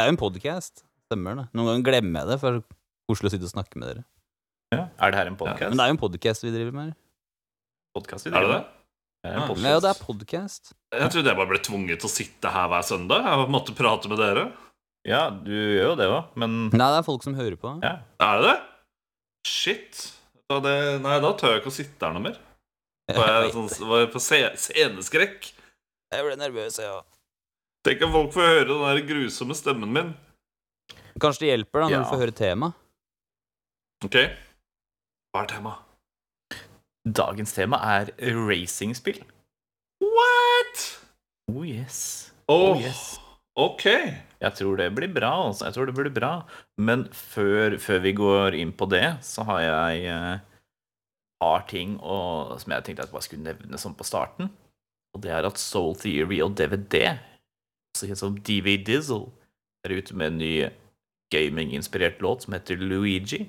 Det er jo en podkast. Stemmer det. Noen ganger glemmer jeg det, for det er koselig å sitte og snakke med dere. Ja. Er det her en podkast? Men det er jo en podkast vi driver med. her. Podcast vi Er det driver det? med. Det er en Ja. podcast. Ja, det er podkast. Jeg trodde jeg bare ble tvunget til å sitte her hver søndag. Jeg måtte prate med dere. Ja, du gjør jo det òg, men Nei, det er folk som hører på. ja. Er det det? Shit. Da det, nei, da tør jeg ikke å sitte her noe mer. Var jeg, sånn, var jeg på se, sceneskrekk? Jeg ble nervøs, ja. Tenk om folk får høre den der grusomme stemmen min. Kanskje det hjelper da når Ja. du får høre tema. Ok, hva er temaet? Dagens tema er racingspill. What? Oh yes. Oh, Oh, yes. Ok. Jeg tror det blir bra. altså. Jeg tror det blir bra. Men før, før vi går inn på det, så har jeg eh, et par ting og, som jeg tenkte jeg bare skulle nevne sånn på starten. Og det er at Soul Theory og DVD, kjent som DV Dizzle, er ute med en ny gaming-inspirert låt som heter Luigi.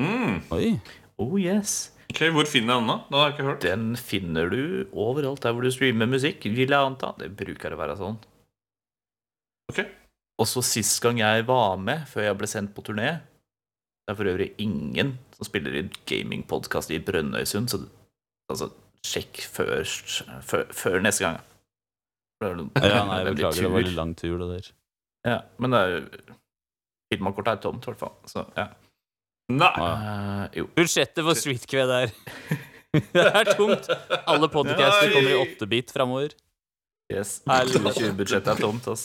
Mm. Oi. Oh yes. Ok, Hvor finner jeg den, da? Den har jeg ikke hørt. Den finner du overalt der hvor du streamer musikk, vil jeg anta. Det bruker å være sånn. Ok. Og så sist gang jeg var med, før jeg ble sendt på turné Det er for øvrig ingen som spiller i gamingpodkast i Brønnøysund, så altså, sjekk først før, før neste gang. For det er noen- Ja, nei, jeg beklager, det var litt lang tur, det der. Ja, men det er jo Filmkortet er tomt, i hvert fall. Så ja. Nei. Eh, jo. Budsjettet for Streetkve er det er tomt. Alle podcaster kommer i 8-bit framover. Yes. Helvete. 2020-budsjettet er tomt, ass.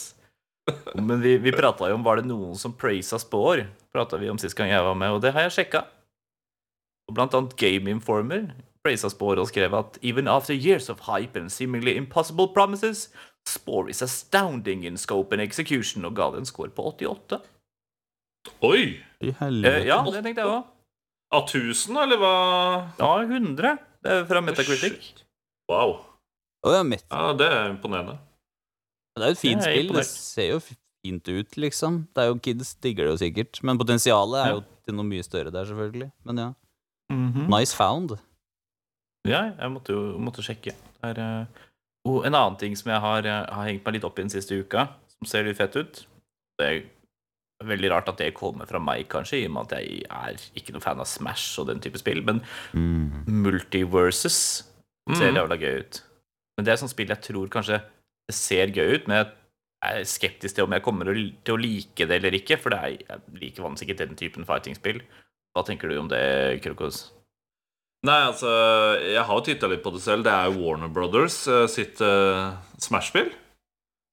Men vi, vi prata jo om var det noen som praisa spår, prata vi om sist gang jeg var med, og det har jeg sjekka. Og blant annet Game Informer praisa spår og skrev at even after years of hype and seemingly impossible promises, Spore is astounding in scope and execution, og ga det en score på 88. Oi! I Eh, ja, det tenkte jeg òg. Av 1000, eller hva? Ja, 100. Det er fra Metacritic. Wow. Oh, ja, Meta. Ja, det er imponerende. Det er jo et fint det spill. Det ser jo fint ut, liksom. Det er jo Kids digger det jo sikkert. Men potensialet er jo til noe mye større der, selvfølgelig. Men ja. Mhm. Nice found. Ja, jeg måtte jo måtte sjekke. Det er, eh, og en annen ting som jeg har, eh, har hengt meg litt opp i den siste uka, som ser litt fett ut Det er veldig rart at det kommer fra meg, kanskje, i og med at jeg er ikke noen fan av Smash og den type spill, men Mm. Multiverses ser Mhm. jævla gøy ut. Men det er sånn spill jeg tror kanskje det ser gøy ut, men jeg er skeptisk til om jeg kommer til å like det eller ikke, for det er, jeg liker vanligvis ikke den typen fighting-spill. Hva tenker du om det, Krokos? Nei, altså, jeg har jo titta litt på det selv. Det er Warner Brothers eh, sitt uh, Smash-spill.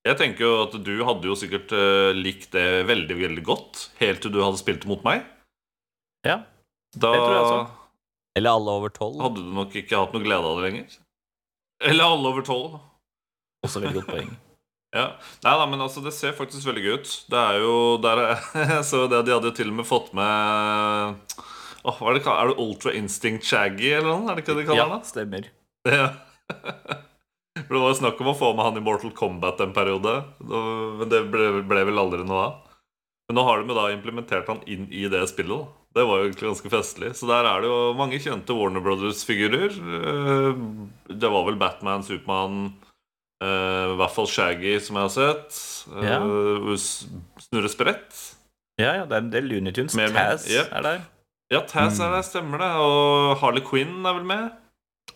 Jeg tenker jo at du hadde jo sikkert uh, likt det veldig, veldig godt helt til du hadde spilt mot meg. Ja, Da Det tror jeg også. Eller alle over tolv. hadde du nok ikke hatt noe glede av det lenger. Eller alle over tolv. også veldig godt poeng. Ja. Nei da, men altså, det ser faktisk veldig gøy ut. Det er jo der er, så det, de hadde jo til og med fått med Hva er det? Er det Ultra Instinct Shaggy eller noe? Er det ikke det de kaller Ja, det? stemmer. Ja. For det var snakk om å få med han i Mortal Kombat en periode, men det ble, ble vel aldri noe av. Men nå har de da implementert han inn i det spillet. da. Det var jo egentlig ganske festlig. Så der er det jo mange kjente Warner Brothers-figurer. Eh, Det var vel Batman, Supermann, eh, i hvert fall Shaggy, som jeg har sett. Eh, Ja. Snurre Sprett. Ja, ja, det er en del Looney Tunes. Taz Yep. er der. Ja, Taz er der, stemmer det. Og Harley Quinn er vel med.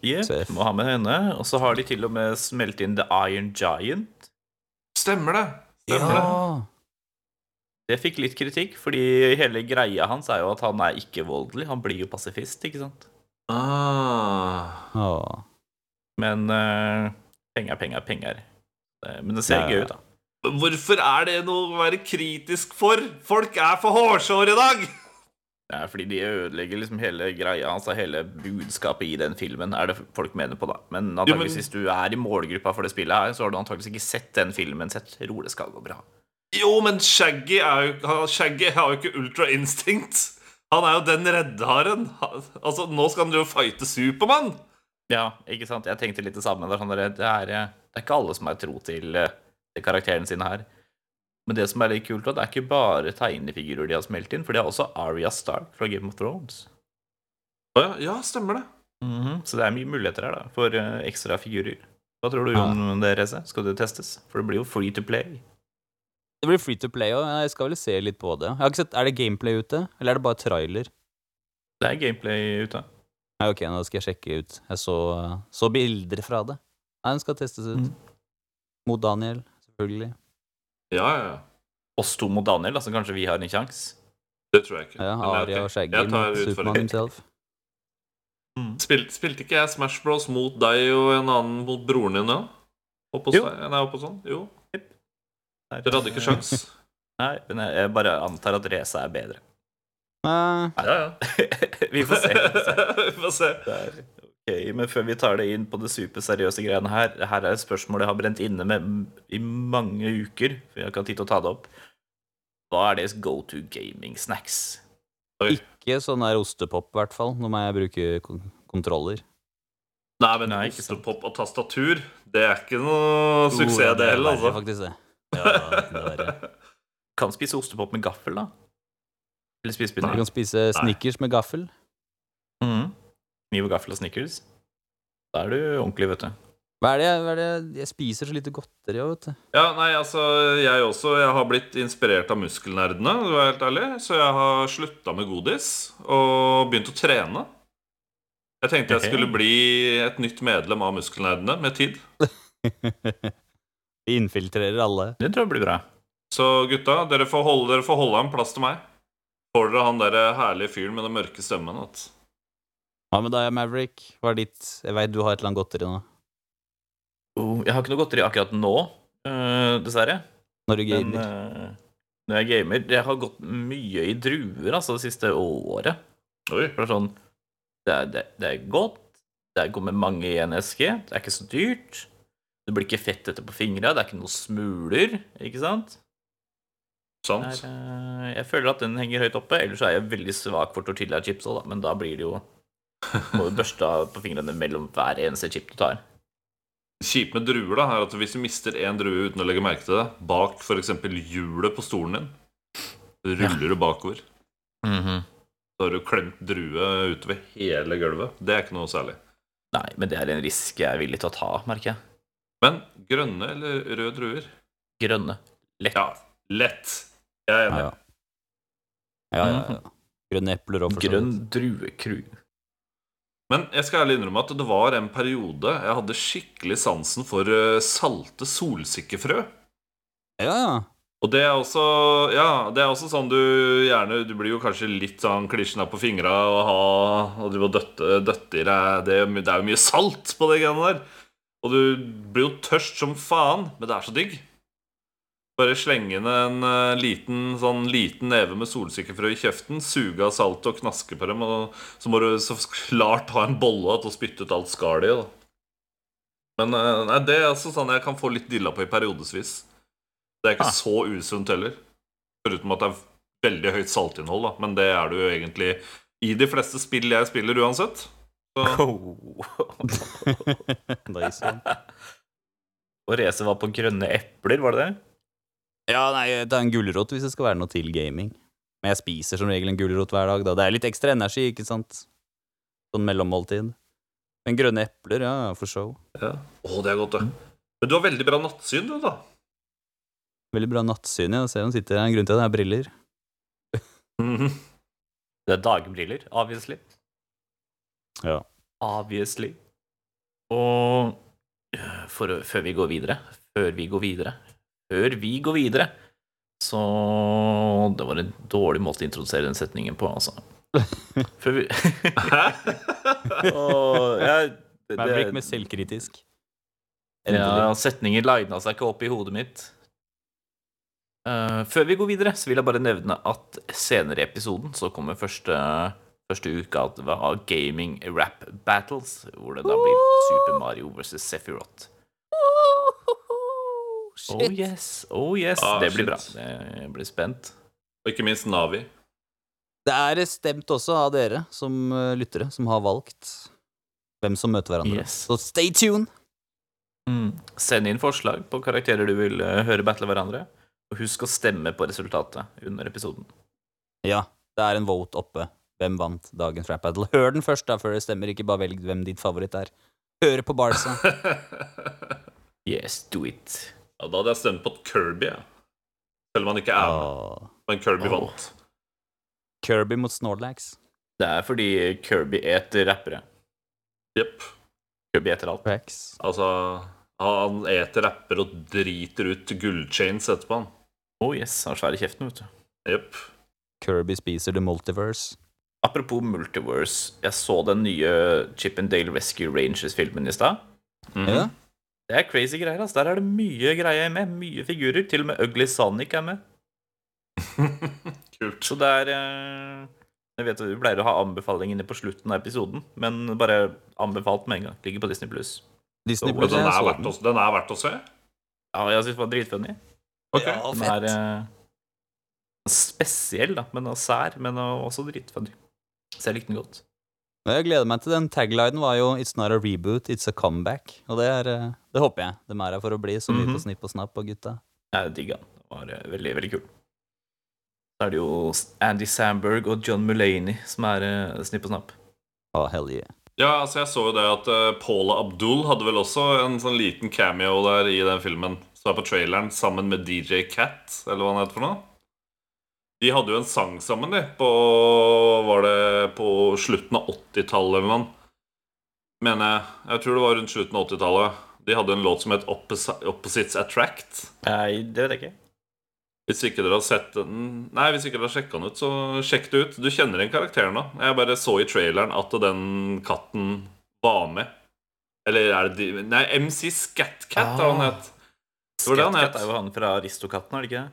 Yep, må ha med henne. Og så har de til og med smelt inn The Iron Giant. Stemmer det. Stemmer. Ja. Det fikk litt kritikk, fordi hele greia hans er jo at han er ikke voldelig. Han blir jo pasifist, ikke sant? Ah. ah. Men uh, penger, penger, penger. Eh, Men det ser Ja, gøy ut, da. Hvorfor er det noe å være kritisk for? Folk er for hårsåre i dag! Er fordi de ødelegger liksom hele greia altså hele budskapet i den filmen, er det folk mener på, da. Men antakeligvis men- hvis du er i målgruppa for det spillet her, så har du antakeligvis ikke sett den filmen, Sett det skal gå bra. Jo, men Shaggy, jo, Shaggy har jo ikke ultra instinct. Han er jo den reddharen. Altså, nå skal han jo fighte Supermann. Ja, ikke sant? Jeg tenkte litt det samme. Det er, sånn det er, eh, det er ikke alle som er tro til Karakteren sin her. Men det som er litt kult, da, det er ikke bare tegnefigurer de har smelt inn, for de har også Aria Stark fra Game of Thrones. Å ja, ja, stemmer det. Så det er mye muligheter her da, for eh, ekstra figurer. Hva tror du om det, Reze? Skal det testes? For det blir jo free to play. Det blir free to play òg. Jeg skal vel se litt på det. Jeg har ikke sett, Er det gameplay ute, eller er det bare trailer? Det er gameplay ute. Nei, ok, nå skal jeg sjekke ut. Jeg så, så bilder fra det. Nei, den skal testes ut. Mm. Mot Daniel, selvfølgelig. Ja, ja, ja. Oss to mot Daniel, altså kanskje vi har en sjanse? Det tror jeg ikke. Ja, Aria og jeg Shaggy tar Supermann utfordringen. himself. Spil, spilte ikke jeg Smash Bros mot deg og en annen mot broren din? Oppe Jo. Nei, oppå sånn. Jo. Nei, Dere hadde ikke sjans. Nei, men jeg, jeg bare antar at Reza er bedre. Nei, Ja, ja. vi får se. Vi får se. Vi får se. Der. Ok, men før vi tar det inn på det superseriøse greiene her Her er et spørsmål jeg har brent inne med i mange uker, for jeg har ikke hatt tid til å ta det opp. Hva er deres go to gaming snacks? ikke sånn der ostepop, i hvert fall. Nå må jeg bruke kontroller. Nei, men Nei, ostepop og tastatur, det er ikke noe suksess, Oh, det er heller, altså. Faktisk det. Ja, det. Kan spise ostepop med gaffel, da. Eller Du spisepinner. kan spise Snickers med gaffel. Mhm. Kniv og gaffel og Snickers. Da er du ordentlig, vet du. Hva er det, hva er det Jeg spiser så lite godteri òg, vet du. Ja, nei, altså, jeg også. Jeg har blitt inspirert av muskelnerdene, for å være helt ærlig. Så jeg har slutta med godis og begynt å trene. Jeg tenkte jeg skulle bli et nytt medlem av muskelnerdene med tid. Vi infiltrerer alle. Det tror jeg blir bra. Så gutta, dere får holde, dere får holde en plass til meg. Får dere han der herlige fyren med den mørke stemmen? At... Hva med deg, Maverick? Hva er ditt Jeg veit du har et eller annet godteri nå. Oh, jeg har ikke noe godteri akkurat nå, uh, dessverre. Når du Men gamer. eh, når jeg gamer Jeg har gått mye i druer altså, det siste året. Oi. For det er sånn Det er, det, det er godt. Det kommer mange i en eske. Det er ikke så dyrt. Det blir ikke fett etter på fingra. Det er ikke noe smuler, ikke sant? Sant? er, eh, jeg føler at den henger høyt oppe. Ellers er jeg veldig svak for tortillachips òg, da. Men da blir det jo Må du børste av på fingrene mellom hver eneste chip du tar. Kjipt med druer da, er at hvis du mister én drue uten å legge merke til det, bak f.eks. hjulet på stolen din, ruller du bakover. Da har du klemt drue utover hele gulvet. Det er ikke noe særlig. Nei, men det er en risk jeg er villig til å ta, merker jeg. Men grønne eller røde druer? Grønne. Lett. Ja, lett. Jeg er enig. ja. Ja, ja, ja. Grønne epler og for så Grønn druekru. Men jeg skal ærlig innrømme at det var en periode jeg hadde skikkelig sansen for eh, salte solsikkefrø. Ja, ja. Og det er også Ja, det er også sånn du gjerne Du blir jo kanskje litt sånn klisjna på fingra og ha Og du må døtte, døtte i deg det, det er jo mye salt på det greiene der. Og du blir jo tørst som faen, men det er så digg. Bare slenge ned en uh, liten sånn liten neve med solsikkefrø i kjeften, suge av saltet og knaske på dem, og så må du så klart ha en bolle til å spytte ut alt skallet i. Men uh, nei, det er altså sånn jeg kan få litt dilla på i periodevis. Det er ikke Ah. så usunt heller. Foruten at det er veldig høyt saltinnhold, da. Men det er det jo egentlig i de fleste spill jeg spiller uansett. Så nice. Og racet var på grønne epler, var det det? Ja, nei, er en gulrot hvis det skal være noe til gaming. Men jeg spiser som regel en gulrot hver dag, da. Det er litt ekstra energi, ikke sant? Sånn mellommåltid. Men grønne epler, ja, for show. ja. Å, det er godt, det. Men du har veldig bra nattsyn, du, da. Veldig bra nattsyn, ja. Ser han sitter der. En grunn til at det er briller. Mhm. Det er dagbriller, obviously. Ja. Obviously. Og for, før vi går videre Før vi går videre Før vi går videre Så Det var en dårlig måte å introdusere den setningen på, altså. Før vi Åh, jeg- det- Maverick med selvkritisk. Ja, setninger lina seg ikke opp i hodet mitt. Uh, før vi går videre, så vil jeg bare nevne at senere i episoden så kommer første, første utgave av Gaming Rap Battles, hvor det da blir Super Mario versus Sephiroth. Oh yes, oh yes. Ah, det blir shit. bra. Jeg blir spent. Og ikke minst Navi. Det er stemt også av dere som eh, lyttere, som har valgt hvem som møter hverandre. Yes. Så stay tuned! Mm. Send inn forslag på karakterer du vil eh, høre battle hverandre. Og husk å stemme på resultatet under episoden. Ja, det er en vote oppe. Hvem vant dagens rap battle? Hør den først, da, før det stemmer. Ikke bare velg hvem ditt favoritt er. Høre på Barca. Yes, do it. Ja, da hadde jeg stemt på Kirby. jeg. Selv om han ikke er med. Men Kirby oh. vant. Kirby mot Snorlax. Det er fordi Kirby eter rappere. Jepp. Kirby eter alt. Rex. Altså, han eter rapper og driter ut gullchains etterpå, han. Oh yes, han har i kjeften, vet du. Jepp. Kirby spiser The Multiverse. Apropos Multiverse, jeg så den nye Chip and Dale Rescue Rangers-filmen i stad. Mhm. Ja. Det er crazy greier. altså. Der er det mye greier med. Mye figurer. Til og med Ugly Sonic er med. Kult. Så det er eh, Jeg vet at vi pleier å ha anbefalingene på slutten av episoden, men bare anbefalt med en gang. Ligger på Disney Pluss. Disney Men Plus. den jeg er, så verdt den. å, den er verdt å se? Ja, jeg syns det var dritfunny. Ok. Ja, Den er eh, spesiell, da, men og sær, men også dritfunny. Så jeg likte den godt. Men Jeg gleder meg til den. Taglinen var jo 'It's not a reboot, it's a comeback'. Og det, er, eh, det håper jeg. De er her for å bli så mye Mhm. på snipp og snapp og gutta. Jeg digga den. Det var eh, veldig, veldig kul. Så er det jo Andy Samberg og John Mulaney som er eh, snipp og snapp. Å, hell yeah. Ja, altså jeg så jo det at uh, Paula Abdul hadde vel også en sånn liten cameo der i den filmen. Så er på traileren sammen med DJ Cat, eller hva han heter for noe. De hadde jo en sang sammen, de, på Var det på slutten av 80-tallet, men Mener jeg. Jeg tror det var rundt slutten av 80-tallet. De hadde en låt som het Oppos- Opposites Attract. Nei, det vet jeg ikke. Hvis ikke dere har sett den Nei, hvis ikke dere har sjekka den ut, så sjekk det ut. Du kjenner igjen karakteren nå. Jeg bare så i traileren at den katten var med. Eller er det de Nei, MC Scatcat har han Ah. het. Det var det han Scatcat er jo han fra Aristokatten, er det ikke?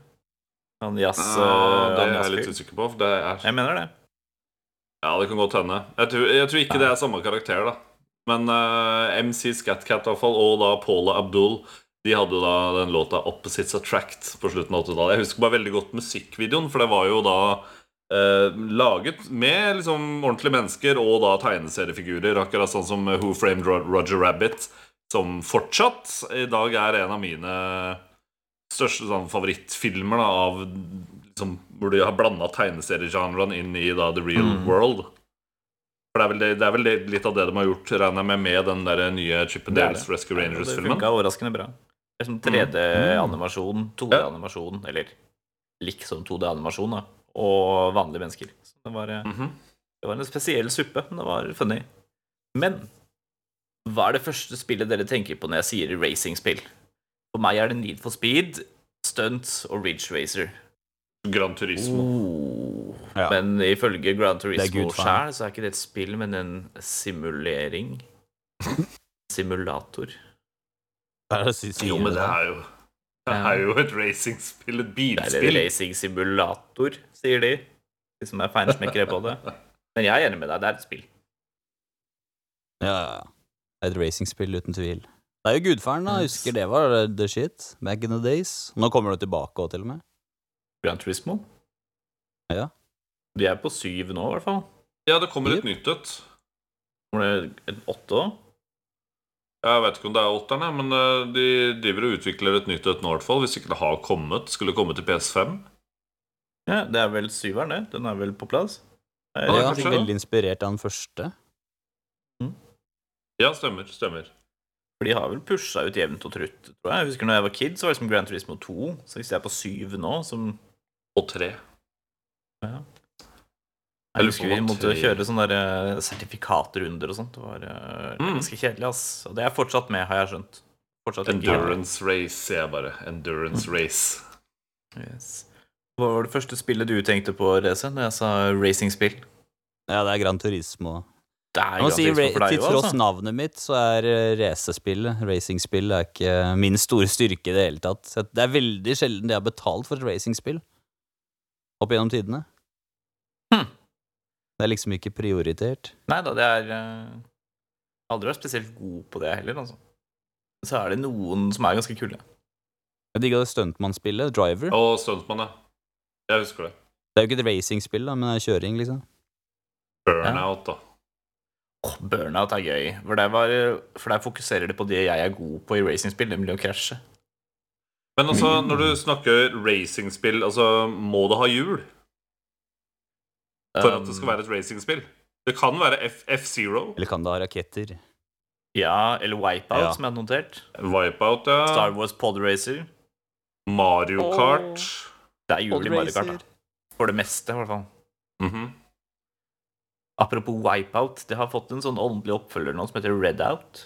Han jazz... Uh, eh, det han er jeg litt usikker på. Det er Jeg mener det. Ja, det kan godt hende. Jeg tror, jeg tror ikke det er samme karakter, da. Men uh, MC Scatcat i hvert fall, og da Paula Abdul, de hadde jo da den låta 'Opposites Attract' på slutten av 80-tallet. Jeg husker bare veldig godt musikkvideoen, for det var jo da eh, laget med liksom ordentlige mennesker og da tegneseriefigurer, akkurat sånn som Who Framed Roger Rabbit, som fortsatt i dag er en av mine største sånn, favorittfilmer da, av liksom, hvor de har blanda tegneseriegenren inn i da, the real Mm. world. For det er vel, det, det er vel det, litt av det de har gjort, regner jeg med, med den der nye Chip and Dales. Rescue Rangers-filmen. Det funka overraskende bra. Det er som 3D-animasjon, 2D-animasjon, eller liksom 2D-animasjon, da. Og vanlige mennesker. Så det var, mm -hmm. det var en spesiell suppe, men det var funny. Men hva er det første spillet dere tenker på når jeg sier racingspill? For meg er det Need for Speed, Stunt og Ridge Racer. Gran Turismo. Oh. Ja. Men ifølge Grand Turismo er sjøl, så er ikke det et spill, men en simulering. Simulator. Hva er det du Jo, men det er jo Det er jo et racingspill, et Det er en racingsimulator, sier de. De som er feinsmekkere på det. Men jeg er enig med deg, det er et spill. Ja, ja, ja. Et racingspill, uten tvil. Det er jo gudfaren, da. Jeg husker det var the shit back in the days. Nå kommer det tilbake òg, til og med. Grand Turismo. Ja. De er på syv nå, i hvert fall. Ja, det kommer et Yep. nytt et. Kommer det en åtte òg? Jeg vet ikke om det er åtteren, men eh, de driver og utvikler et nytt et nå, i hvert fall. Hvis ikke det har kommet. Skulle komme til PS5. Ja, det er vel syveren, det. Den er vel på plass? Ja, jeg er veldig inspirert av den første. Ja, stemmer. Stemmer. For de har vel pusha ut jevnt og trutt, tror jeg. Jeg husker når jeg var kid, så var det som Grand Turismo 2. Så hvis jeg er på 7 nå, som Og 3. ja. Jeg husker vi måtte kjøre sånne der, eh, sertifikatrunder og sånt. Det var eh, Mm. ganske kjedelig, ass. Og det er fortsatt med, har jeg skjønt. Fortsatt ikke- Endurance race, sier jeg bare. Endurance race. Yes. Hva var det første spillet du tenkte på, Reze, når jeg sa racingspill? Ja, det er Gran Turismo. Det er Jeg må Gran si, Turismo ra- for deg Til tross altså. navnet mitt, så er eh, racerspill, racingspill, er ikke min store styrke i det hele tatt. Så Det er veldig sjelden jeg har betalt for et racingspill. Opp gjennom tidene. Hm. Det er liksom ikke prioritert. Nei da, det er uh, Aldri vært spesielt god på det heller, altså. Så er det noen som er ganske kule. Jeg digga det stuntmannspillet, Driver. Å, stuntmann, ja. Jeg husker det. Det er jo ikke et racingspill, da, men det er kjøring, liksom. Burnout, da. Burnout er gøy. For der, var, for der fokuserer det på det jeg er god på i racingspill, nemlig å krasje. Men altså, når du snakker racingspill, altså, må det ha hjul for at det skal være et racingspill? Det kan være F- F-Zero, Eller kan det ha raketter? Ja, eller Wipeout, Ja. som jeg har notert. Wipeout, ja. Star Wars Podracer. Mario Kart. Det er hjul i Mario Kart, da. For det meste, i hvert fall. Mhm. Apropos Wipeout, det har fått en sånn åndelig oppfølger nå som heter Redout.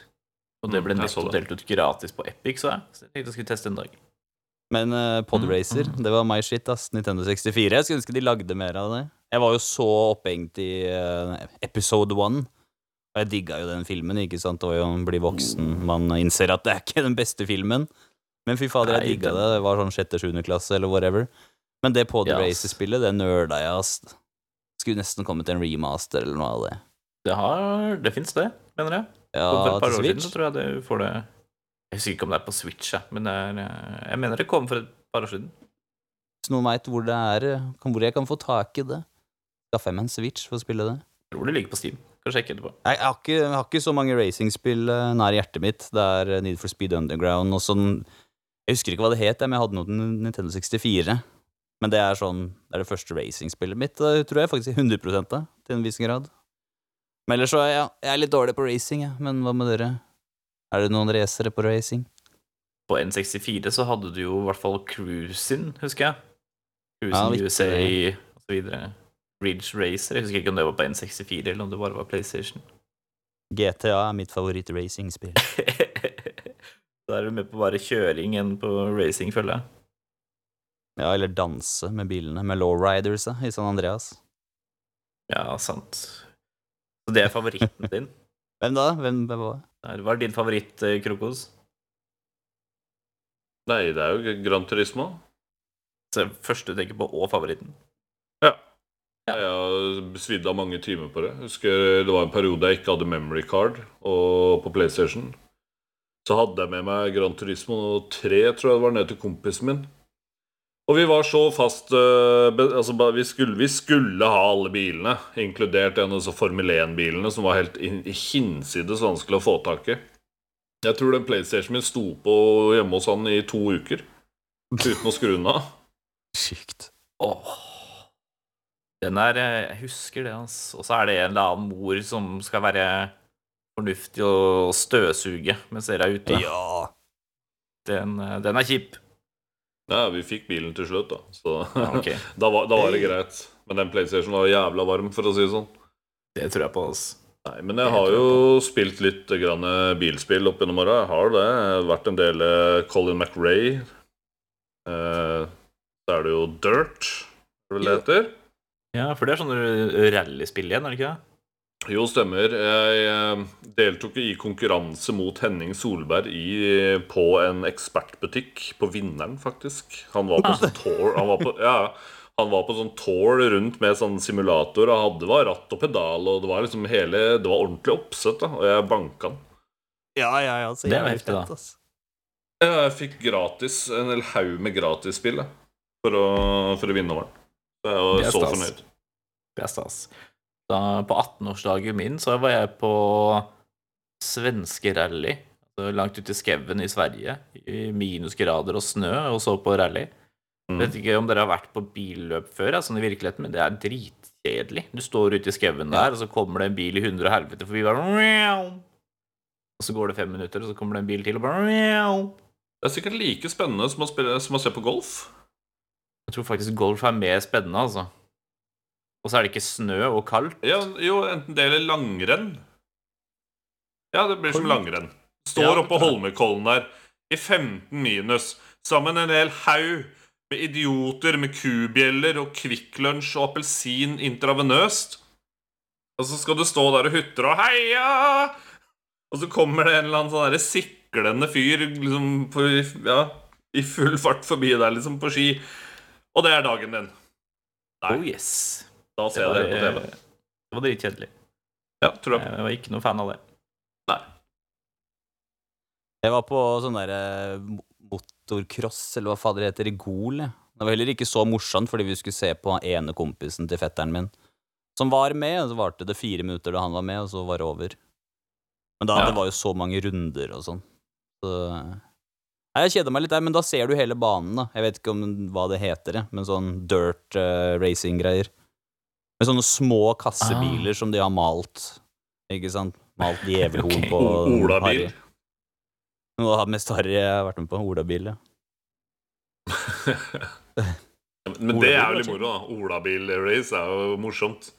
Og det Mm, ble nettopp delt ut gratis på Epic, så jeg. Så jeg tenkte jeg skulle teste en dag. Men uh, Podracer, Mm, mm. det var my shit, ass. Nintendo 64. Jeg skulle ønske de lagde mer av det. Jeg var jo så opphengt i uh, episode one. Og jeg digga jo den filmen, ikke sant. Det var jo å bli voksen. Man innser at det er ikke den beste filmen. Men fy fader, jeg digga det. Det var sånn sjette-sjuende klasse, eller whatever. Men det Podracer-spillet, det nerda jeg, ass. Skulle nesten kommet en remaster eller noe av det. Det, har, det fins det, mener jeg. Ja, For et par år siden så tror jeg du får det Jeg husker ikke om det er på Switch, jeg, men det er, eh, jeg mener det kom for et par år siden. Hvis noen veit hvor det er, eh, hvor jeg kan få tak i det. Skaffer jeg meg en Switch for å spille det. Jeg tror det ligger på Steam. Kan sjekke etterpå. Jeg, jeg, har ikke, jeg har ikke så mange racingspill eh, nær hjertet mitt. Det er Need for Speed Underground og sånn Jeg husker ikke hva det het, men jeg hadde noe til Nintendo 64. Men det er sånn Det er det første racingspillet mitt, det tror jeg faktisk 100 da, til en viss grad. Men ellers så er jeg, jeg er litt dårlig på racing, jeg. Men hva med dere? Er det noen racere på racing? På N64 så hadde du jo i hvert fall Cruisin, husker jeg. Ja, Cruisin viktig. USA og så videre. Ridge Racer. Jeg husker ikke om det var på N64 eller om det bare var PlayStation. GTA er mitt favoritt-racingspill. Da er du med på bare kjøring enn på racing, føler jeg. Ja, eller danse med bilene, med lowriders i San Andreas. Ja, sant. Så det er favoritten din. Hvem da? Hvem hvem var det? Hva er din favoritt, eh, Krokos? Nei, det er jo Gran Turismo. Så første du tenker på, og favoritten? Ja, Jeg har svidd av mange timer på det. Jeg husker Det var en periode jeg ikke hadde memory card og på PlayStation. Så hadde jeg med meg Gran Turismo 3, tror jeg det var, ned til kompisen min. Og vi var så fast eh, altså, vi, skulle, vi skulle ha alle bilene, inkludert en av disse Formel 1-bilene, som var helt hinsides vanskelig å få tak i. Jeg tror den PlayStationen min sto på hjemme hos han i to uker uten å skru den av. Sykt. Åh. Den er eh, Jeg husker det, altså. Og så er det en eller annen mor som skal være fornuftig og støvsuge mens dere er ute. Ja. Den, eh, den er kjip. Ja, vi fikk bilen til slutt, da. Så Ja, ok. da, var, da var det greit. Men den PlayStation var jævla varm, for å si det sånn. Det tror jeg på, altså. Nei, Men jeg har jo spilt litt grann bilspill opp gjennom åra. Jeg har det. Jeg har vært en del eh, Colin McRae. Eh, så er det jo Dirt, er det vel det heter? Ja, for det er sånn rallyspill igjen, er det ikke det? Jo, stemmer. Jeg eh, deltok i konkurranse mot Henning Solberg i, på en ekspertbutikk på Vinneren, faktisk. Han var på sånn tour han var på, ja, han var på sånn tour rundt med sånn simulator og hadde var ratt og pedal, og det var liksom hele Det var ordentlig oppsett, da, og jeg banka han. Ja, ja, ja. Så Det er jævlig heftig, da. fett, ass. Jeg fikk gratis en hel haug med gratisspill for, å- for å vinne over den. Så jeg var er så fornøyd. Det er stas. Da, på 18-årsdagen min så var jeg på svenske rally. langt ute i skauen i Sverige, i minusgrader og snø, og så på rally. Mm. Vet ikke om dere har vært på billøp før, sånn i virkeligheten, men det er dritkjedelig. Du står ute i skauen der, og så kommer det en bil i hundre og helvete forbi, bare Og så går det fem minutter, og så kommer det en bil til, og bare Det er sikkert like spennende som å, spille, som å se på golf. Jeg tror faktisk golf er mer spennende, altså. Og så er det ikke snø og kaldt. Ja, jo, enten det eller langrenn. Ja, det blir som langrenn. Står oppå Holmenkollen der i 15 minus, sammen en hel haug med idioter med kubjeller og Kvikk Lunsj og appelsin intravenøst. Og så skal du stå der og hutre og heia! Og så kommer det en eller annen sånn derre siklende fyr liksom på, ja, i full fart forbi deg, liksom, på ski. Og det er dagen din. Nei. Oh yes. Da ser jeg det på TV. Det var dritkjedelig. Ja, tror jeg. Jeg var ikke noe fan av det. Nei. Jeg var på sånn derre motorcross, eller hva fader det heter, i Gol. Det var heller ikke så morsomt, fordi vi skulle se på ene kompisen til fetteren min, som var med, og så varte det fire minutter da han var med, og så var det over. Men da, Ja. det var jo så mange runder og sånn. Så Nei, Jeg kjeder meg litt der, men da ser du hele banen, da. Jeg vet ikke om hva det heter, men sånn dirt uh, racing-greier. Med sånne små kassebiler som de har malt, ikke sant? Malt djevelhorn okay. på. Olabil. Noe av det mest harry jeg har vært med på. Olabil, ja. Men det er jo litt moro, da. Olabil-race er jo morsomt.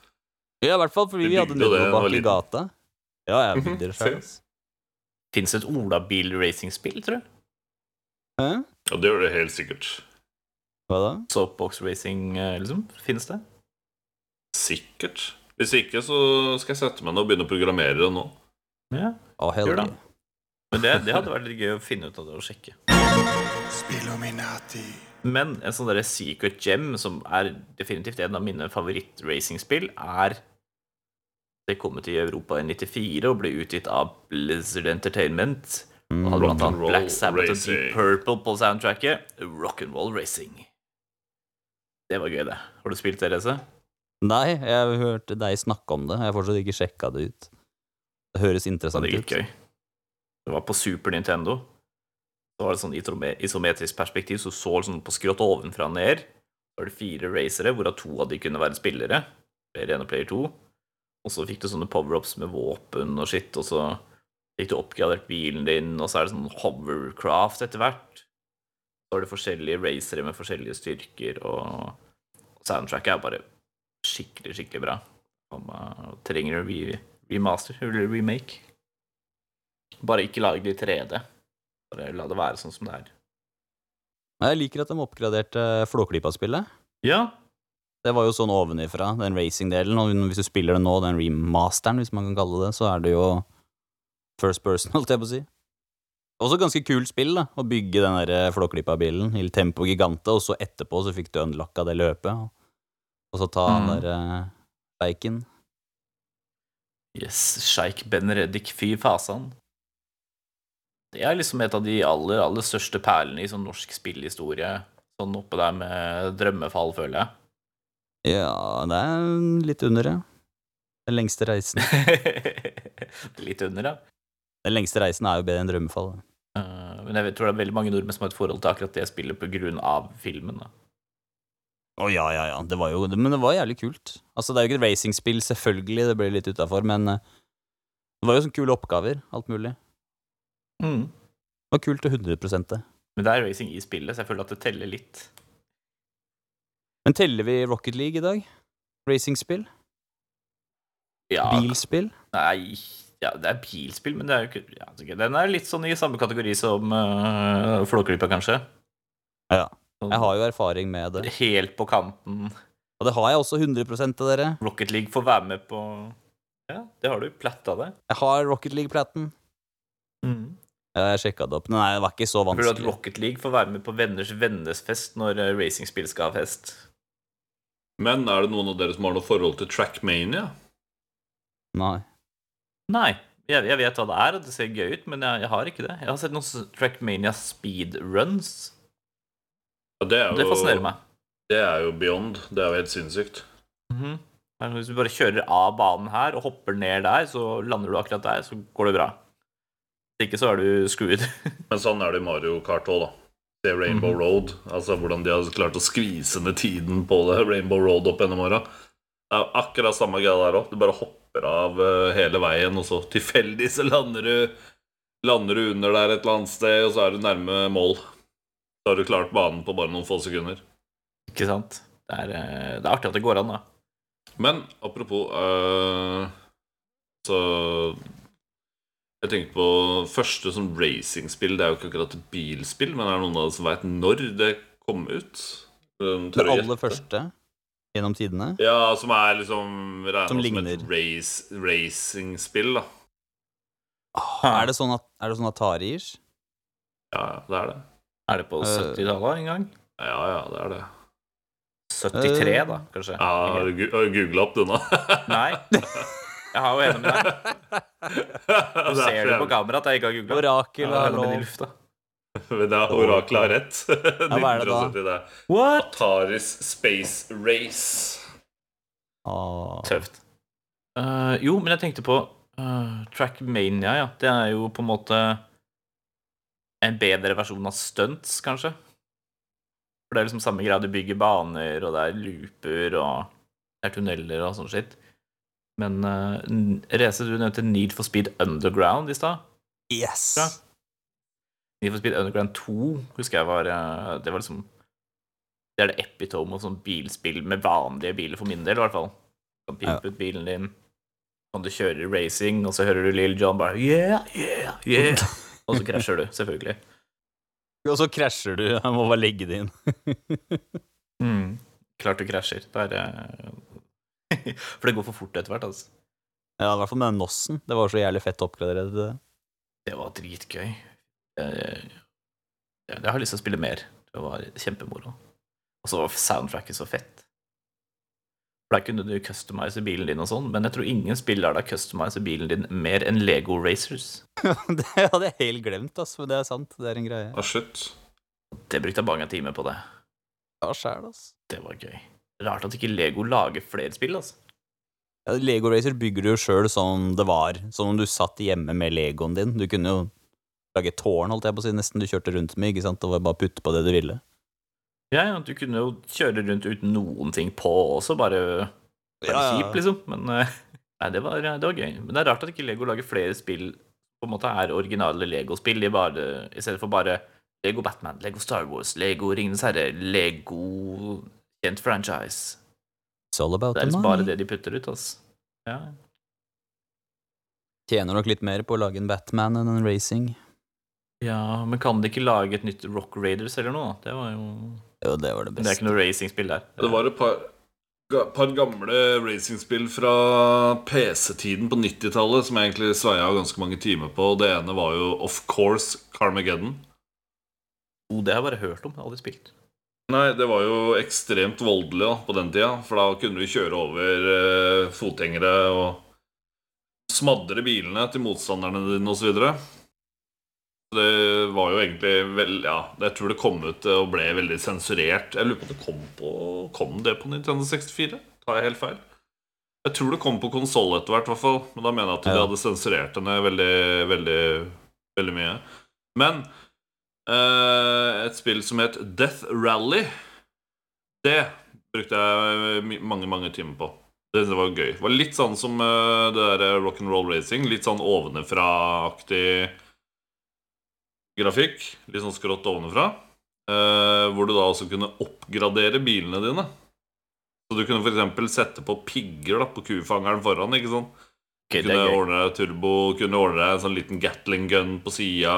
Ja, i hvert fall fordi vi hadde var bak i gata. Ja, jeg bygde det sjøl. Fins det et olabil-racingspill, tror jeg? Hæ? Og det gjør det helt sikkert. Hva da? Soapbox racing, eh, liksom? Fins det? Sikkert. Hvis ikke, så skal jeg sette meg ned og begynne å programmere det nå. Ja. oh, Gjør det. Men det, det hadde vært litt gøy å finne ut av det og sjekke. Men en sånn derre secret gem, som er definitivt en av mine favoritt-racingspill, er Det kom til Europa i 94 og ble utgitt av Blizzard Entertainment. Og hadde blant annet Black Sabbath og Deep Purple på soundtracket. Rock'n'roll Racing. Det var gøy, det. Har du spilt det, Reze? Nei, jeg hørte deg snakke om det. Jeg har fortsatt ikke sjekka det ut. Det høres interessant interessant det ut. gøy. Det var på Super Nintendo. Så var det sånn isometrisk perspektiv, så du så sånn på skrått ovenfra og ned. Så var det fire racere, hvorav to av de kunne være spillere. Player 1 og player 2. Og så fikk du sånne power-ups med våpen og skitt, og så fikk du oppgradert bilen din, og så er det sånn hovercraft etter hvert. Så har du forskjellige racere med forskjellige styrker, og soundtracket er bare skikkelig, skikkelig bra. Og man trenger å re remaster eller remake. Bare ikke lag det i 3D. Bare la det være sånn som det er. Jeg liker at de oppgraderte Flåklypa-spillet. Ja, Det var jo sånn ovenifra, den racing-delen. Og hvis du spiller det nå, den remasteren, hvis man kan kalle det, så er det jo first person, holdt jeg på å si. Også ganske kult spill, da. Å bygge den der Flåklypa-bilen i Tempo Gigante, og så etterpå så fikk du unlocka det løpet. Og så ta han Mm. der uh, bacon. yes, Sjeik Ben Reddik, fy fasan. Det er liksom et av de aller, aller største perlene i sånn norsk spillhistorie. Sånn oppe der med drømmefall, føler jeg. Ja, det er litt under, ja. Den lengste reisen. Litt under, ja. Den lengste reisen er jo bedre enn drømmefall. da. Eh, Men jeg tror det er veldig mange nordmenn som har et forhold til akkurat det spillet av filmen. da. Å ja, ja, ja. Det var jo, men det var jævlig kult. Altså, det er jo ikke et racingspill, selvfølgelig, det ble litt utafor, men eh, det var jo sånne kule oppgaver, alt mulig. Mm. Det var kult til 100 det. Men det er racing i spillet, så jeg føler at det teller litt. Men teller vi Rocket League i dag? Racingspill? Ja, Bilspill? Nei, ja, det er bilspill, men det er jo ikke ja, Den er litt sånn i samme kategori som uh, Flåklypa, kanskje. Ja. Sånn Jeg har jo erfaring med det. Helt på kanten. Og det har jeg også 100% av dere. Rocket League får være med på Ja, det har du. Platta det. Jeg har Rocket League-platen. Ja, jeg sjekka det opp. Nei, det var ikke så vanskelig. du at. Rocket League får være med på venners vennesfest når uh, racingspill skal ha fest? Men er det noen av dere som har noe forhold til Trackmania? Nei. Nei. Jeg, jeg vet hva det er, og det ser gøy ut, men jeg, jeg har ikke det. Jeg har sett noen Trackmania speedruns. Det, jo, Det fascinerer meg. Det er jo beyond. Det er jo helt sinnssykt. Mm -hmm. Hvis du bare kjører av banen her og hopper ned der, så lander du akkurat der, så går det bra. Hvis ikke så er du screwed. Men sånn er det i Mario Kart òg, da. Det er Rainbow Mhm. Road. Altså hvordan de har klart å skvise ned tiden på det Rainbow Road opp gjennom åra. Det er akkurat samme greia der òg. Du bare hopper av eh, hele veien, og så tilfeldig så lander du Lander du under der et eller annet sted, og så er du nærme mål. Så har du klart banen på bare noen få sekunder. Ikke sant? Det er, eh, det er artig at det går an, da. Men apropos uh, Så Jeg tenkte på første sånn racingspill. Det er jo ikke akkurat et bilspill, men er det noen av dere som veit når det kom ut? Det aller gjette? første gjennom tidene. Ja, som er liksom regna Som som, et race, racingspill, da. Er det sånn at, er det sånn Atari-ish? Ja, ja, det er det. Er det på Eh. 70-tallet en gang? Ja, ja, det er det. 73, Eh. da, kanskje? Ja, Har du gu- googla opp det nå? Nei. Jeg har jo enig med deg. Du ser det på kamera at jeg ikke har googla. Orakel har lov. Men det er Oraklet har rett. hva er det da? det. What? Ataris Space Race. Ah. Tøft. Uh, jo, men jeg tenkte på uh, Trackmania, ja. Det er jo på en måte en bedre versjon av stunts, kanskje. For det er liksom samme greia. Du bygger baner, og det er looper, og det er tunneler og sånn skitt. Men uh, Reze, du nevnte Need for Speed Underground i stad. Yes! Ja. Need for Speed Underground 2 husker jeg var eh, Det var liksom Det er det epitome av sånn bilspill med vanlige biler, for min del, i hvert fall. Du kan pimpe ut bilen din, kan du kjøre racing, og så hører du Lill John bare Yeah, yeah, yeah. Og så krasjer du, selvfølgelig. Og så krasjer du. Jeg må bare legge det inn. Mm. Klart du krasjer. Det er For det går for fort etter hvert, altså. Ja, i hvert fall med den Nossen. Det var så jævlig fett å oppgradere det. Det var dritgøy. Jeg, jeg, jeg har lyst til å spille mer. Det var kjempemoro. Og så var soundtracket så fett. For Der kunne du customize bilen din og sånn, men jeg tror ingen spill lar deg customize bilen din mer enn Lego Racers. det hadde jeg helt glemt, ass. Men det er sant. Det er en greie. Ah, shit. Det brukte jeg mange timer på det. Ja, sjæl, ass. Det var gøy. Rart at ikke Lego lager flere spill, altså. Ja, Lego Racer bygger du jo sjøl som det var. Som om du satt hjemme med Legoen din. Du kunne jo lage tårn, holdt jeg på å si, nesten du kjørte rundt med, ikke sant? Og bare putte på det du ville. Ja, ja, du kunne jo kjøre rundt uten noen ting på også, bare, bare Ja, ja. kjip, liksom. Men eh, nei, det var, det var gøy. Men det er rart at ikke Lego lager flere spill på en måte er originale Lego-spill, i bare, i stedet for bare Lego Batman, Lego Star Wars, Lego Ringenes herre, Lego kjent franchise. It's all about Det er liksom bare det de putter ut, altså. Ja. Tjener nok litt mer på å lage en Batman enn en racing. ja, men kan de ikke lage et nytt Rock Raiders eller noe? da? Det var jo Jo, det var det Men det er ikke noe racingspill der. Det var et par, par gamle racingspill fra PC-tiden på 90-tallet som jeg egentlig sveia ganske mange timer på. Det ene var jo Of Course Carmageddon. Oh, det har jeg bare hørt om. Aldri spilt. Nei, det var jo ekstremt voldelig da, på den tida. For da kunne du kjøre over eh, fotgjengere og smadre bilene til motstanderne dine osv. Det var jo egentlig vel, Ja, jeg tror det kom ut og ble veldig sensurert. Jeg lurer på om det kom på Kom det på Nintendo 64? Tar jeg helt feil? Jeg tror det kom på konsoll etter hvert. Men da mener jeg at de Ja. hadde sensurert henne veldig, veldig, veldig mye. Men eh, et spill som het Death Rally, det brukte jeg mange, mange timer på. Det var gøy. Det var litt sånn som eh, det der rock'n'roll racing. Litt sånn ovenfra-aktig grafikk. Litt sånn skrått ovenfra. eh, hvor du da også kunne oppgradere bilene dine. Så du kunne f.eks. sette på pigger da, på kufangeren foran. ikke sant? Ok, det kunne ordne deg turbo, kunne ordne deg en sånn liten Gatling gun på sida.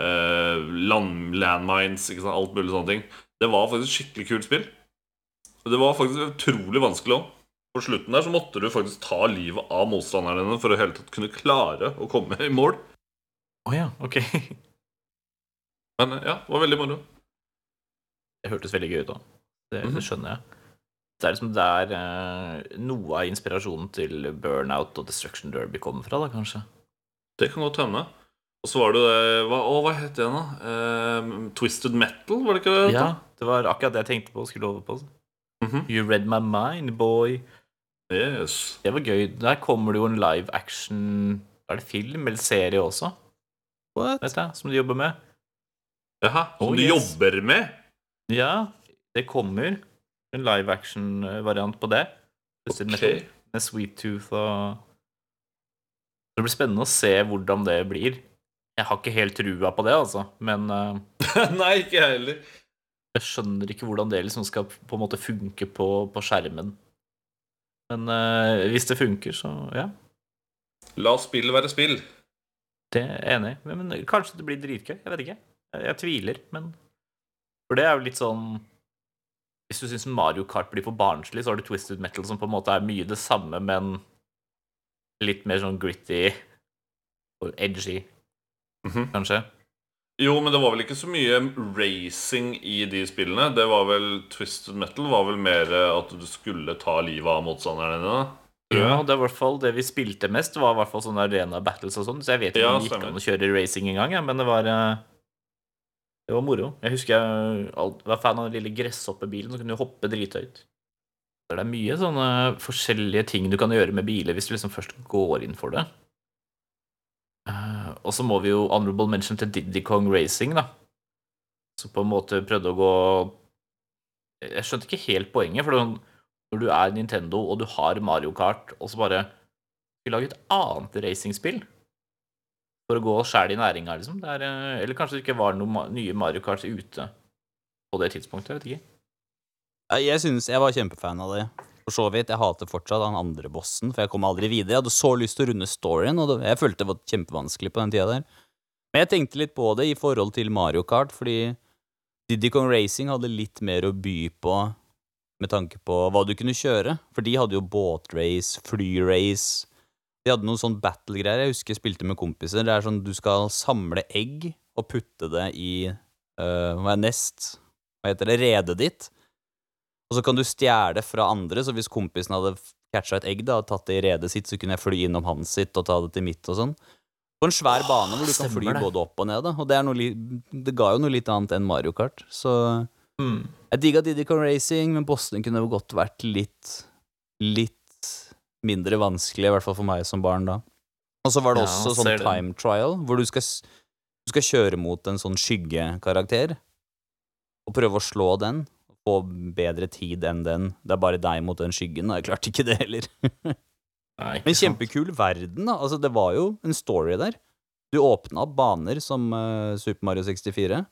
Eh, land, landmines, ikke sant? alt mulig sånne ting. Det var faktisk skikkelig kult spill. Det var faktisk utrolig vanskelig òg. På slutten der så måtte du faktisk ta livet av motstanderne dine for å hele tatt kunne klare å komme i mål. Å ja, ok. Men ja, det var veldig moro. Det hørtes veldig gøy ut òg. Det, Mhm. det skjønner jeg. Det er liksom der eh, noe av inspirasjonen til Burnout og Destruction Derby kommer fra, da, kanskje. Det kan godt hende. Og så var det det hva, Å, hva het det igjen, da? Eh, Twisted Metal, var det ikke det? Ja, det var akkurat det jeg tenkte på og skulle over på. Mhm. You read my mind, boy. Yes. Det var gøy. Der kommer det jo en live action Er det film eller serie også, What? Dette, som de jobber med? Jaha, som Oh, du yes. jobber med? Ja, det kommer en live action-variant på det. Okay. Med, med Sweet Tooth og Det blir spennende å se hvordan det blir. Jeg har ikke helt trua på det, altså, men uh, Nei, ikke jeg heller. jeg skjønner ikke hvordan det liksom skal på en måte funke på, på skjermen. Men uh, hvis det funker, så ja. La spill være spill. Det er jeg enig i. Men, men kanskje det blir dritgøy. Jeg vet ikke. Jeg, jeg tviler, men For det er jo litt sånn Hvis du syns Mario Kart blir for barnslig, så har du Twisted Metal som på en måte er mye det samme, men litt mer sånn gritty og edgy, Mhm. kanskje. Jo, men det var vel ikke så mye racing i de spillene. Det var vel Twisted Metal var vel mer at du skulle ta livet av motstanderne dine. Ja, det var i hvert fall det vi spilte mest, var i hvert fall sånne arena battles og sånn, så jeg vet ikke Ja, om det gikk an å kjøre racing engang, ja, men det var eh, Det var moro. Jeg husker jeg var fan av den lille gresshoppebilen som kunne hoppe drithøyt. Det er mye sånne forskjellige ting du kan gjøre med biler hvis du liksom først går inn for det. Eh, og så må vi jo honorable mention til Diddy Kong Racing, da. Som på en måte prøvde å gå Jeg skjønte ikke helt poenget, for det var sånn når du er Nintendo og du har Mario Kart, og så bare skal lage et annet racingspill for å gå sjæl i næringa, liksom. Er, eh, eller kanskje det ikke var noen nye Mario Kart ute på det tidspunktet. Jeg vet ikke. Jeg synes jeg var kjempefan av det. For så vidt, Jeg hater fortsatt han andre bossen, for jeg kom aldri videre. Jeg hadde så lyst til å runde storyen, og jeg følte det var kjempevanskelig på den tida der. Men jeg tenkte litt på det i forhold til Mario Kart, fordi Diddy Kong Racing hadde litt mer å by på med tanke på hva du kunne kjøre. For de hadde jo båtrace, flyrace De hadde noen sånn battle-greier. Jeg husker jeg spilte med kompiser. Det er sånn du skal samle egg og putte det i uh, Hva er nest? Hva heter det? Redet ditt. Og så kan du stjele fra andre, så hvis kompisen hadde catcha et egg da, og tatt det i redet sitt, så kunne jeg fly innom hans sitt og ta det til mitt og sånn. På en svær bane hvor du kan fly både opp og ned, da. Og det, er noe det ga jo noe litt annet enn Mario Kart. Så Mm. jeg digga Diddy Kong Racing, men Boston kunne godt vært litt Litt mindre vanskelig, i hvert fall for meg som barn da. Og så var det Ja, også sånn det. time trial, hvor du skal, du skal kjøre mot en sånn skyggekarakter, og prøve å slå den, få bedre tid enn den. Det er bare deg mot den skyggen, og jeg klarte ikke det heller. Nei, ikke Men sant. kjempekul verden, da. Altså, det var jo en story der. Du åpna opp baner som uh, Super Mario 64,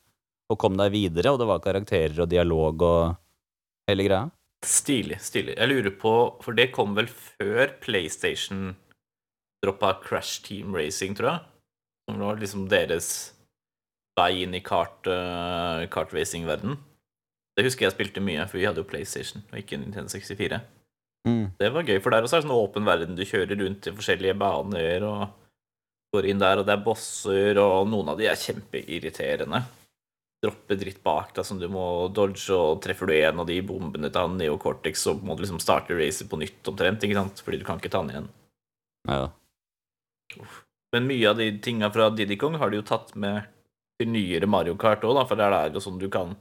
og kom deg videre, og det var karakterer og dialog og hele greia. Stilig. stilig. Jeg lurer på, for det kom vel før PlayStation droppa Crash Team Racing, tror jeg? Som var liksom deres vei inn i kart, uh, kartracing-verden. Det husker jeg spilte mye, for vi hadde jo PlayStation og ikke Nintendo 64. Mm. Det var gøy, for der også er det sånn åpen verden. Du kjører rundt i forskjellige baner og går inn der, og det er bosser, og noen av de er kjempeirriterende. Dropper dritt bak deg som du må dodge, og treffer du en av de bombene til han neocortex, så må du liksom starte racet på nytt omtrent, ikke sant? Fordi du kan ikke ta den igjen. Ja. Men mye av de tinga fra Diddy Kong har de jo tatt med til nyere Mario Kart òg, for der er det jo sånn du kan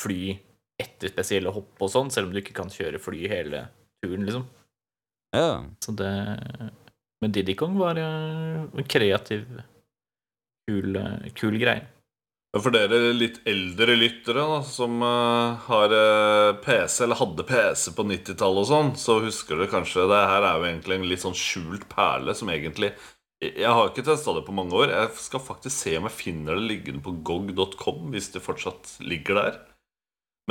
fly etter spesielle hopp og sånn, selv om du ikke kan kjøre fly hele turen, liksom. ja. Så det Men Diddy Kong var eh, en kreativ, kul, eh, kul greie. For dere litt eldre lyttere da, som uh, har uh, PC, eller hadde PC på 90-tallet og sånn, så husker dere kanskje Det her er jo egentlig en litt sånn skjult perle som egentlig Jeg har ikke testa det på mange år. Jeg skal faktisk se om jeg finner det liggende på gog.com, hvis det fortsatt ligger der.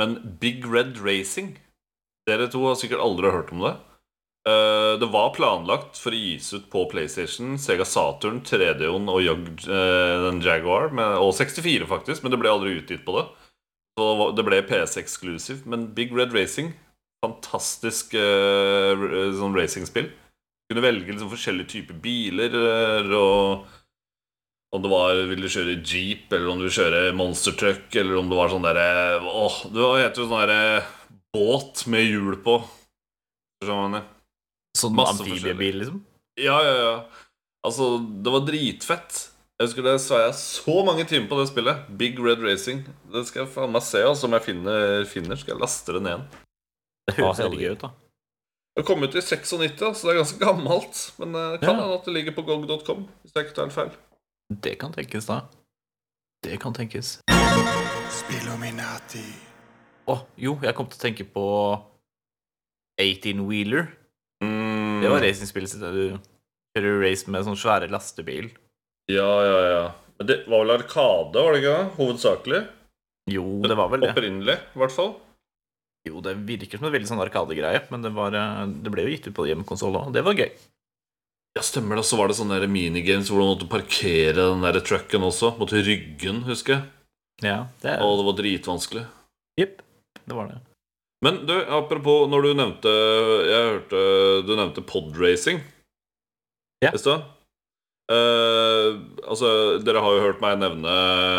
Men Big Red Racing Dere to har sikkert aldri hørt om det. Eh, det var planlagt for å gis ut på PlayStation, Sega Saturn, 3D-on og Jag, uh, Jaguar, med, og 64 faktisk, men det ble aldri utgitt på det. Så det ble PC-exclusive Men Big Red Racing, fantastisk uh, sånn racingspill. Kunne velge liksom forskjellige typer biler, eh, og om det var Vil du kjøre jeep, eller om du vil kjøre monster truck, eller om det var sånn derre Åh, det heter jo sånn derre båt med hjul på. Skjønner du? Sånn amfibiebil, liksom. Ja, ja, ja. Altså, det var dritfett. Jeg husker det sa jeg så mange timer på det spillet. Big Red Racing. Det skal jeg faen meg se. Altså, om jeg finner, finner, skal jeg laste det ned igjen. Det høres Ja, veldig gøy ut, da. Det kom ut i 96, da, så det er ganske gammelt. Men det kan Ja. at det ligger på gog.com, hvis jeg ikke tar helt feil. Det kan tenkes, da. Det kan tenkes. Spillominati. Å, jo, jeg kom til å tenke på 18-wheeler. Mm. Det var racingspillet sitt du kjører race med sånn svære lastebil. Ja, ja, ja. Men det var vel Arkade, var det ikke? det? Hovedsakelig? Jo, det var vel det. Opprinnelig, i hvert fall. Jo, det virker som en veldig sånn arkadegreie, men det, var, eh, det ble jo gitt ut på hjemmekonsoll òg. Det var gøy. Ja, stemmer det. Så var det sånne minigames hvor du måtte parkere den der trucken også. Måtte rygge den, husker jeg. Ja, det er Og det var dritvanskelig. Jepp, det var det. Men du, apropos når du nevnte Jeg hørte du nevnte podracing Ja. i stad. Eh, altså, dere har jo hørt meg nevne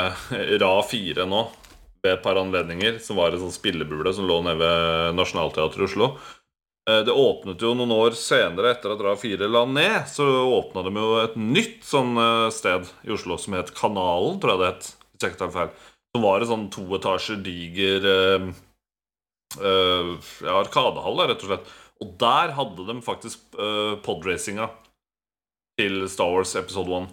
RA4 nå ved et par anledninger, som var en sånn spillebule som lå nede ved Nationaltheatret i Oslo. Eh, Det åpnet jo noen år senere, etter at RA4 la ned, så åpna de jo et nytt sånn eh, sted i Oslo som het Kanalen, tror jeg det het. Som var en sånn toetasjer diger eh, eh, ja, arkadehall, rett og slett. Og der hadde de faktisk uh, podracinga til Star Wars episode 1.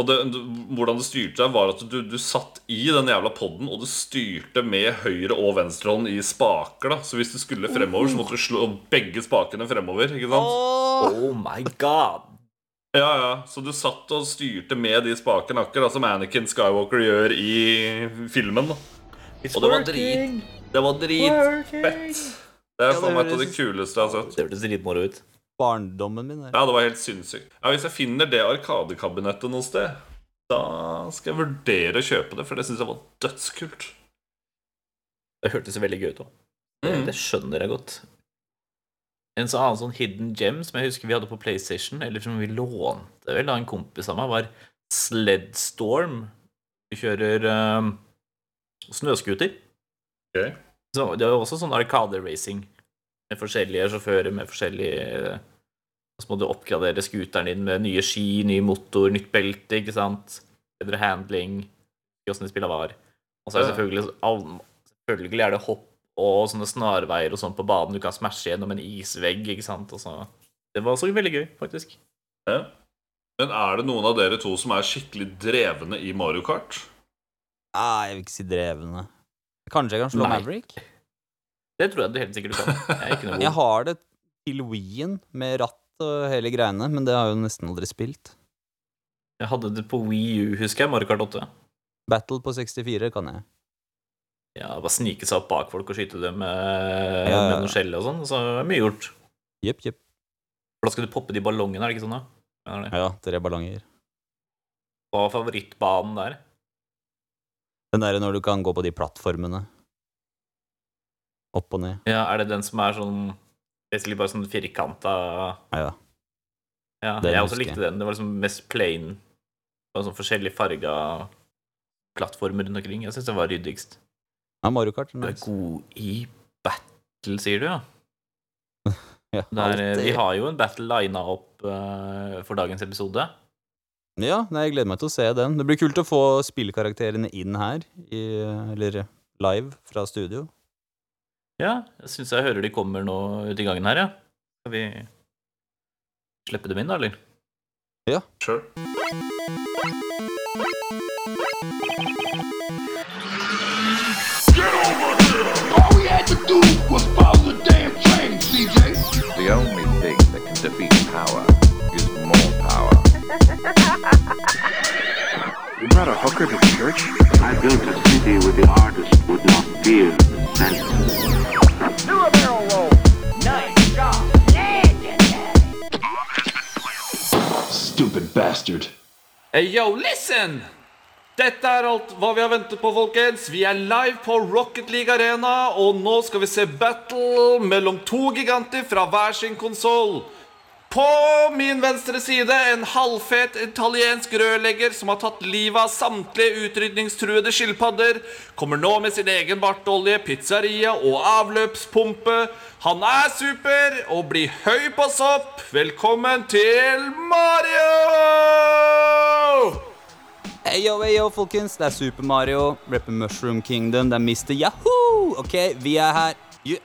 Og det, du, hvordan det styrte deg, var at du, du satt i den jævla poden, og du styrte med høyre og venstrehånd i spaker. da Så hvis du skulle fremover, så måtte du slå begge spakene fremover. Ikke sant? Oh my god! Ja, ja, Så du satt og styrte med de spakene, akkurat som Anakin Skywalker gjør i filmen. da It's Og det var drit Det var dritfett. Det er for faen meg et av de kuleste jeg har sett. Det hørtes dritmoro ut. Barndommen min. der. Ja, det var helt sinnssykt. Ja, Hvis jeg finner det arkadekabinettet noe sted, da skal jeg vurdere å kjøpe det, for det syns jeg var dødskult. Det hørtes veldig gøy ut òg. Det, Mm. det skjønner jeg godt. En så annen sånn hidden gem som jeg husker vi hadde på PlayStation, eller som vi lånte vel av en kompis av meg, var Sledstorm. Du kjører um, snøscooter. Okay. Så det er jo også sånn Arkade-racing med forskjellige sjåfører med forskjellige så må du oppgradere scooteren din med nye ski, ny motor, nytt belte, ikke sant? Bedre handling. Åssen de spillet var. Og så er det selvfølgelig Selvfølgelig er det hopp og sånne snarveier og sånn på banen. Du kan smashe gjennom en isvegg, ikke sant. Det var også veldig gøy, faktisk. Ja. Men er det noen av dere to som er skikkelig drevne i Mario Kart? Ah, jeg vil ikke si drevne. Kanskje jeg kan slå Nei. Maverick? Det tror jeg du helt sikkert du kan. Jeg Jeg har det til Wien med ratt og hele greiene, men det har jeg jo nesten aldri spilt. Jeg hadde det på Wii U, husker jeg. Mario Kart 8. Battle på 64 kan jeg. Ja, Bare snike seg opp bak folk og skyte dem med, Ja, med noe skjell og sånn. Så er det mye gjort. Jepp, jepp. For da skal du poppe de ballongene, er det ikke sånn? da? Ja. Ja, tre ballonger. Hva var favorittbanen der? Den derre når du kan gå på de plattformene. Opp og ned. Ja, Er det den som er sånn Basically bare sånn firkanta Ja, ja. Jeg også husker likte den. Det var liksom mest plain. Det var sånn forskjellig farga plattformer rundt omkring. Jeg syns det var ryddigst. ja Mario Kart. Du er god i battle, sier du, ja? Ja, Der, eh, vi har jo en battle lina opp uh, for dagens episode. Ja, nei, jeg gleder meg til å se den. Det blir kult å få spillkarakterene inn her, i, eller live fra studio. Ja, jeg syns jeg hører de kommer nå ut i gangen her, ja. Skal vi slippe dem inn, da, eller? Sure. Was follow the damn train, CJ. The only thing that can defeat power is more power. You brought a hooker to church? I built a city where the artist would not fear the census. Stupid bastard. Hey, yo, listen! Dette er alt hva vi har ventet på, folkens. Vi er live på Rocket League Arena, og nå skal vi se battle mellom to giganter fra hver sin konsoll. På min venstre side en halvfet italiensk rørlegger som har tatt livet av samtlige utrydningstruede skilpadder, kommer nå med sin egen bartolje, pizzeria og avløpspumpe. Han er super og blir høy på sopp. Velkommen til Mario! Hey yo, hey yo, folkens. Det er Super Mario, rapper Mushroom Kingdom, det er Mr. Yahoo! Ok, vi er her. Yeah.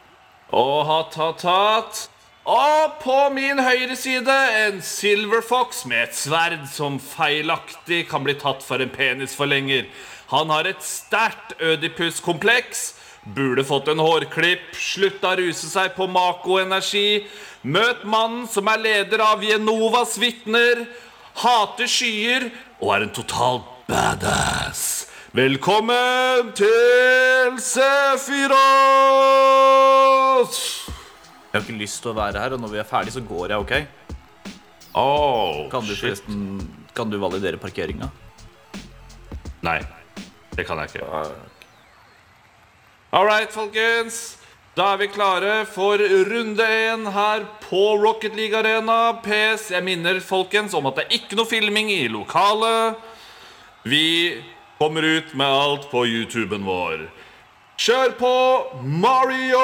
Og hatt, hatt, hatt. Og på min høyre side en Silver Fox med et sverd som feilaktig kan bli tatt for en penisforlenger. Han har et sterkt Ødipus-kompleks. Burde fått en hårklipp, slutta å ruse seg på Mako-energi. Møt mannen som er leder av Genovas vitner, hater skyer og er en total badass. Velkommen til Sephiroth! Jeg har ikke lyst til å være her, og når vi er ferdig, så går jeg, OK? Oh, Kan du forresten Kan du validere parkeringa? Nei, det kan jeg ikke. All right, folkens. Da er vi klare for runde én her på Rocket League Arena. PS, jeg minner folkens om at det er ikke noe filming i lokalet. Vi kommer ut med alt på YouTuben vår. Kjør på Mario!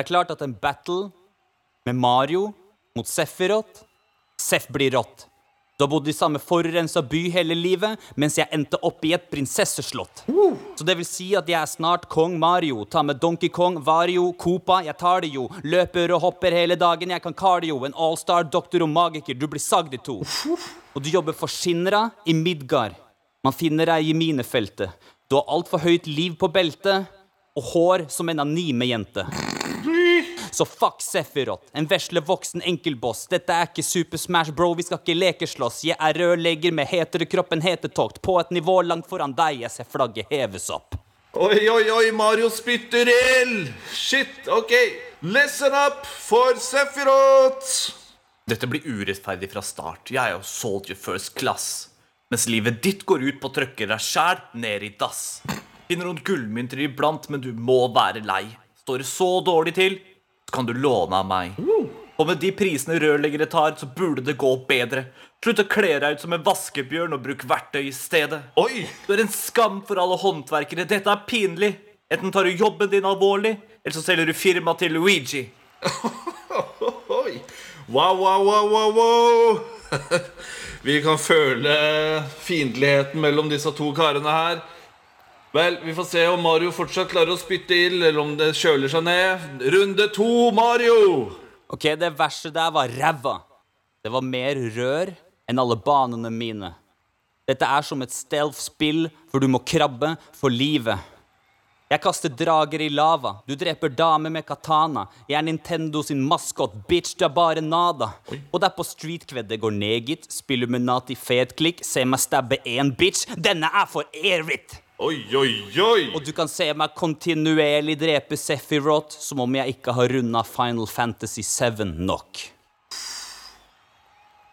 Det er klart at en battle med Mario mot Sefirot Seff blir rått. Du har bodd i samme forurensa by hele livet, mens jeg endte opp i et prinsesseslott. Så det vil si at jeg er snart kong Mario. Ta med Donkey Kong, Vario, Koopa, jeg tar det jo. Løper og hopper hele dagen, jeg kan cardio. En allstar, doktor og magiker, du blir sagd i to. Og du jobber for Shinra i Midgard. Man finner deg i minefeltet. Du har altfor høyt liv på beltet, og hår som en anime-jente. Så fuck Sefirot, en vesle voksen enkelboss. Dette er ikke Super Smash, bro, vi skal ikke lekeslåss. Jeg er rørlegger med hetere kropp enn hetetokt. På et nivå langt foran deg, jeg ser flagget heves opp. Oi, oi, oi, Mario spytter ild! Shit, ok. Listen up for Sefirot! Dette blir urettferdig fra start. Jeg er jo soldier first class. Mens livet ditt går ut på å trykke deg sjæl ned i dass. Finner noen gullmynter iblant, men du må være lei. Står det så dårlig til, kan du låne av meg. Og med de prisene rørleggere tar, så burde det gå bedre. Slutt å kle deg ut som en vaskebjørn og bruk verktøy i stedet. Oi! Du er en skam for alle håndverkere. Dette er pinlig. Enten tar du jobben din alvorlig, eller så selger du firma til Luigi. Wow, wow, wow, wow, wow! Vi kan føle fiendtligheten mellom disse to karene her. Vel, vi får se om Mario fortsatt klarer å spytte ild, eller om det kjøler seg ned. Runde to, Mario! Ok, det verste der var ræva. Det var mer rør enn alle banene mine. Dette er som et stealth-spill hvor du må krabbe for livet. Jeg kaster drager i lava. Du dreper damer med katana. Jeg er Nintendo sin maskot. Bitch, du er bare nada. Og det er på street-kvedd det går ned, gitt. Nati fetklikk. Se meg stabbe én bitch. Denne er for Erit! Oi, oi, oi! Og du kan se meg kontinuerlig drepe Sefirot som om jeg ikke har runda Final Fantasy 7 nok.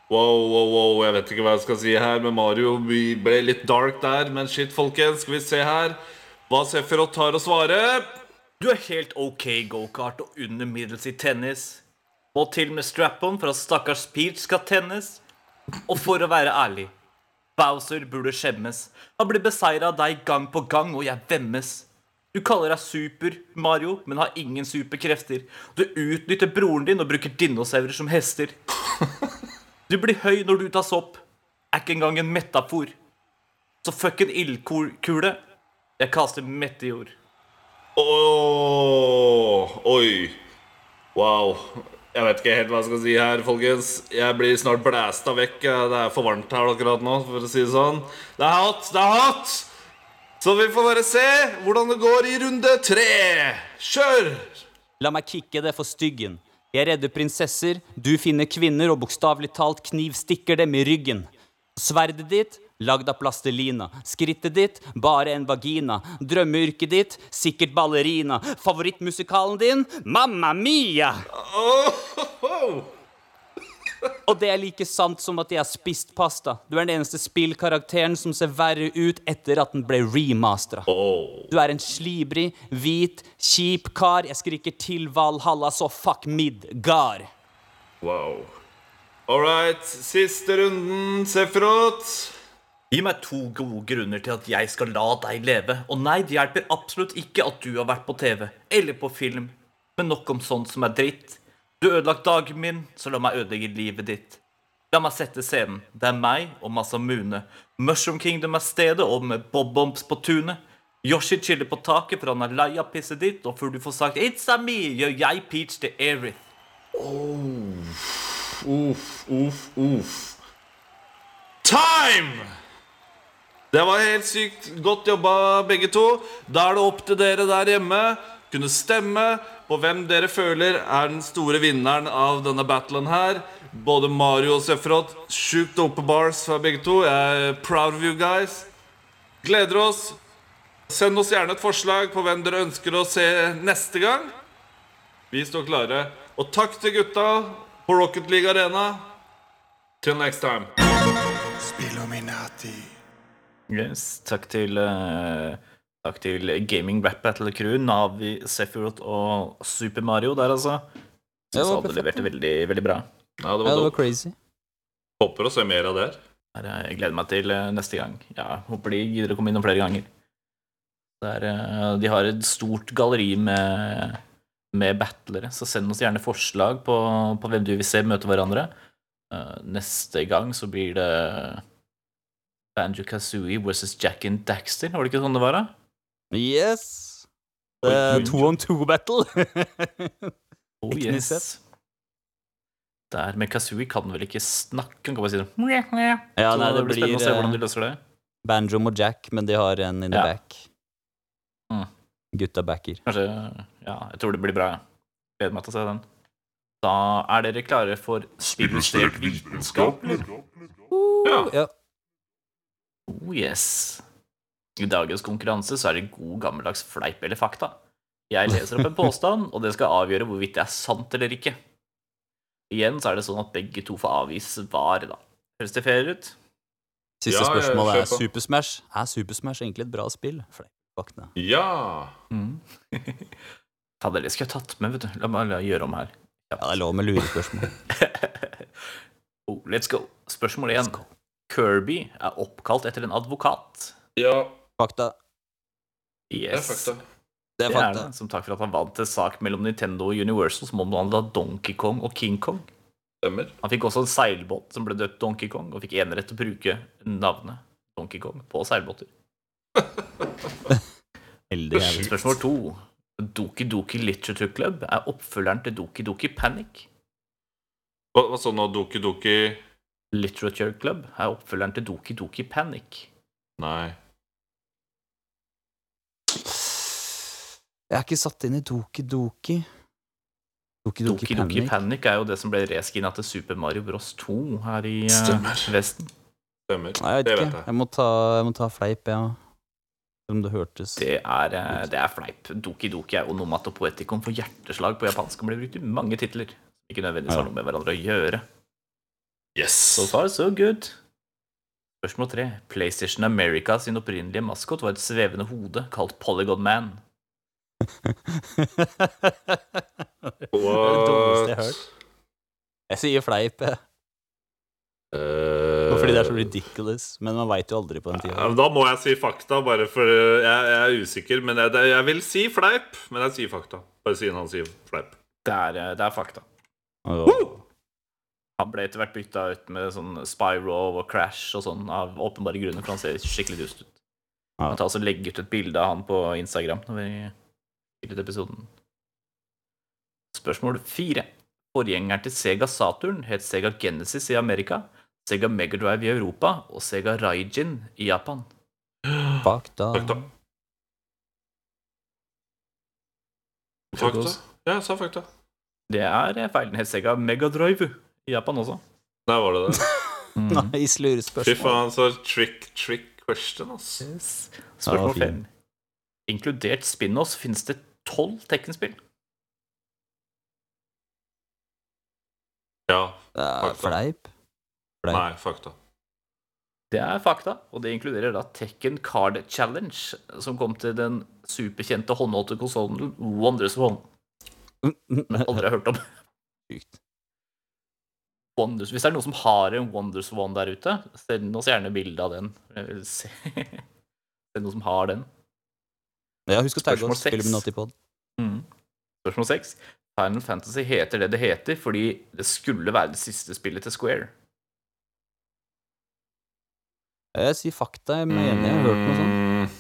Wow, wow, wow, jeg vet ikke hva jeg skal si her, men Mario ble litt dark der. Men shit, folkens, skal vi se her hva Sefirot har å svare. Du er helt ok gokart og under middels i tennis. Må til med strap-on for at stakkars Peach skal tennes. Og for å være ærlig, Bowser burde skjemmes. Han blir beseira av deg gang på gang, og jeg vemmes. Du kaller deg super, Mario, men har ingen superkrefter. Du utnytter broren din og bruker dinosaurer som hester. Du blir høy når du tas opp. Er ikke engang en metafor. Så fuck en ildkule. Jeg kaster meteor. Åh, oi. Wow. Jeg vet ikke helt hva jeg skal si her, folkens. Jeg blir snart blæsta vekk. Det er for varmt her akkurat nå, for å si det sånn. Det er hot! Det er hot! Så vi får bare se hvordan det går i runde tre. Kjør! La meg kicke det for styggen. Jeg redder prinsesser, du finner kvinner og bokstavelig talt knivstikker dem i ryggen. Sverdet ditt, lagd av plastelina. Skrittet ditt, bare en vagina. Drømmeyrket ditt, sikkert ballerina. Favorittmusikalen din, Mamma Mia! Og det er like sant som at jeg har spist pasta. Du er den eneste spillkarakteren som ser verre ut etter at den ble remastera. Du er en slibrig, hvit, kjip kar. Jeg skriker til Valhalla, så fuck Midgard. Wow. All right, siste runden, Sephiroth. Gi meg to gode grunner til at jeg skal la deg leve. Og nei, det hjelper absolutt ikke at du har vært på TV eller på film. Men nok om sånt som er dritt. Du ødelagt dagen min, så la meg ødelegge livet ditt. La meg sette scenen. Det er meg og Masamune. Mushroom Kingdom er stedet, og med bob-bombs på tunet. Yoshi chiller på taket, for han er lei av pisset ditt, og før du får sagt 'It's a me', gjør jeg Peach til Erith. Uff, uff, uff. Time! Det var helt sykt godt jobba, begge to. Da er det opp til dere der hjemme kunne stemme på hvem dere føler er den store vinneren av denne battlen her. Både Mario og Sephiroth. Sjukt dope bars fra begge to. Jeg er proud of you guys. Gleder oss. Send oss gjerne et forslag på hvem dere ønsker å se neste gang. Vi står klare. Og takk til gutta på Rocket League Arena. Till next time. Yes, takk til uh, Takk til Gaming Rap Battle Crew, Navi, Sephiroth og Super Mario der, altså. Syns alle leverte veldig, veldig bra. Ja, det Ja, var det var crazy. Håper å se mer av det her. Eh, Jeg gleder meg til eh, neste gang. Ja, håper de gidder å komme innom flere ganger. Der, de har et stort galleri med, med battlere, så send oss gjerne forslag på, på hvem du vil se møte hverandre. Eh, Neste gang så blir det Banjo Kazooie versus Jack and Daxter. Var det ikke sånn det var, da? Yes! Er oi, two on two battle. Oh, yes. nytt Der men Kazooie kan vel ikke snakke, han kan bare si det. Ja, nei, det blir spennende å se hvordan de løser det. Banjo og Jack, men de har en in the Ja. back. Mm. Gutta backer. Kanskje Ja, jeg tror det blir bra. Gleder meg til å se den. Da er dere klare for illustrert vitenskap? Ja. Ja. Oh yes. I dagens konkurranse så er det god gammeldags fleip eller fakta. Jeg leser opp en påstand, og det skal avgjøre hvorvidt det er sant eller ikke. Igjen så er det sånn at begge to får avvise svar, da. Høres det fair ut? Siste Ja, spørsmål er på. Super Smash. Er Super Smash egentlig et bra spill? Fleipvaktene. ja. Mm. Fader, det skulle jeg tatt med, vet du. La meg gjøre om her. Ja, det er lov med lurespørsmål. oh, let's go. Spørsmål én. Kirby er oppkalt etter en advokat. Ja, Fakta. Yes. det er fakta. Det er Det er det. Som takk for at han vant en sak mellom Nintendo og Universal som omhandla Donkey Kong og King Kong. Stemmer. Han fikk også en seilbåt som ble døpt Donkey Kong, og fikk enerett til å bruke navnet Donkey Kong på seilbåter. Spørsmål to. Doki Doki Literature Club er oppfølgeren til Doki Doki Panic. Hva, hva så nå, Doki Doki Literature Club er oppfølgeren til Doki Doki Panic. Nei. Jeg er ikke satt inn i Doki Doki. Doki Doki, Doki Doki Panic. Panic er jo det som ble reskinna til Super Mario Bros 2 her i eh, Stemmer. Vesten. Stemmer. Nei, jeg vet det ikke. vet jeg. Jeg må ta, jeg må ta fleip, ja. Om det hørtes. Det er, eh, det er fleip. Doki Doki er onomatopoetikon for hjerteslag på japansk og blir brukt i mange titler. Ikke nødvendigvis har noe med hverandre å gjøre. Yes. So far, so good. Spørsmål tre. PlayStation America sin opprinnelige maskot var et svevende hode kalt Polygon Man. det er det jeg. Jeg sier fleip, jeg. Eh, Fordi det er så ridiculous. Men man veit jo aldri på den ja, tida. Da må jeg si fakta, bare for jeg, jeg er usikker. Men jeg, jeg vil si fleip, men jeg sier fakta. Bare siden han sier fleip. Det er, eh, det er fakta. Åh. Han ble etter hvert bytta ut med sånn Spyro og Crash og sånn av åpenbare grunner, for han ser skikkelig dust ut. Ja. Jeg tar også legge ut et bilde av han på Instagram når vi spiller ut episoden. Spørsmål fire. Forgjengeren til Sega Saturn het Sega Genesis i Amerika, Sega Megadrive i Europa og Sega Raijin i Japan. Fakta. Fakta. Fakta. Ja, jeg sa fakta. Det er feil. Den het Sega Megadrive i Japan også. Der var det det. Nice Fy faen, så trick, trick question, ass. Yes. Ja, Spørsmål fin. fem. Inkludert spin-offs finnes det tolv Tekken-spill. Ja. Det er Fakta. fleip. Fleip. Nei, fakta. Det er fakta, og det inkluderer da Tekken Card Challenge, som kom til den superkjente håndholdte konsollen Wonders One. jeg aldri har hørt om. Sykt. Wonders. Hvis det er noen som har en Wonders One der ute, send oss gjerne bilde av den. Jeg vil se. Det er noen som har den. Ja, husk å tagge oss. seks. Filminatipod. Mm. Spørsmål seks. Final Fantasy heter det det heter fordi det skulle være det siste spillet til Square. Jeg sier fakta. Jeg mener jeg har hørt noe sånt. Mm,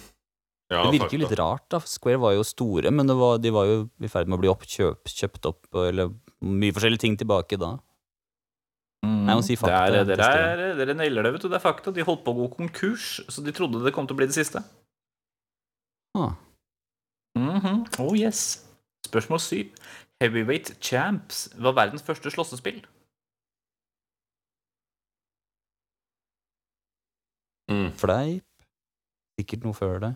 Ja, Det virker jo litt rart, da. Square var jo store, men det var, de var jo i ferd med å bli oppkjøp, kjøpt opp, eller mye forskjellige ting tilbake da. Mm. Må si fakta, Det er, dere, er, dere nailer det, vet du. Det er fakta. De holdt på å gå konkurs, så de trodde det kom til å bli det siste. Ah. Mhm. Oh yes. Spørsmål syv. Heavyweight Champs var verdens første slåssespill. Mm. Fleip. Sikkert noe før det.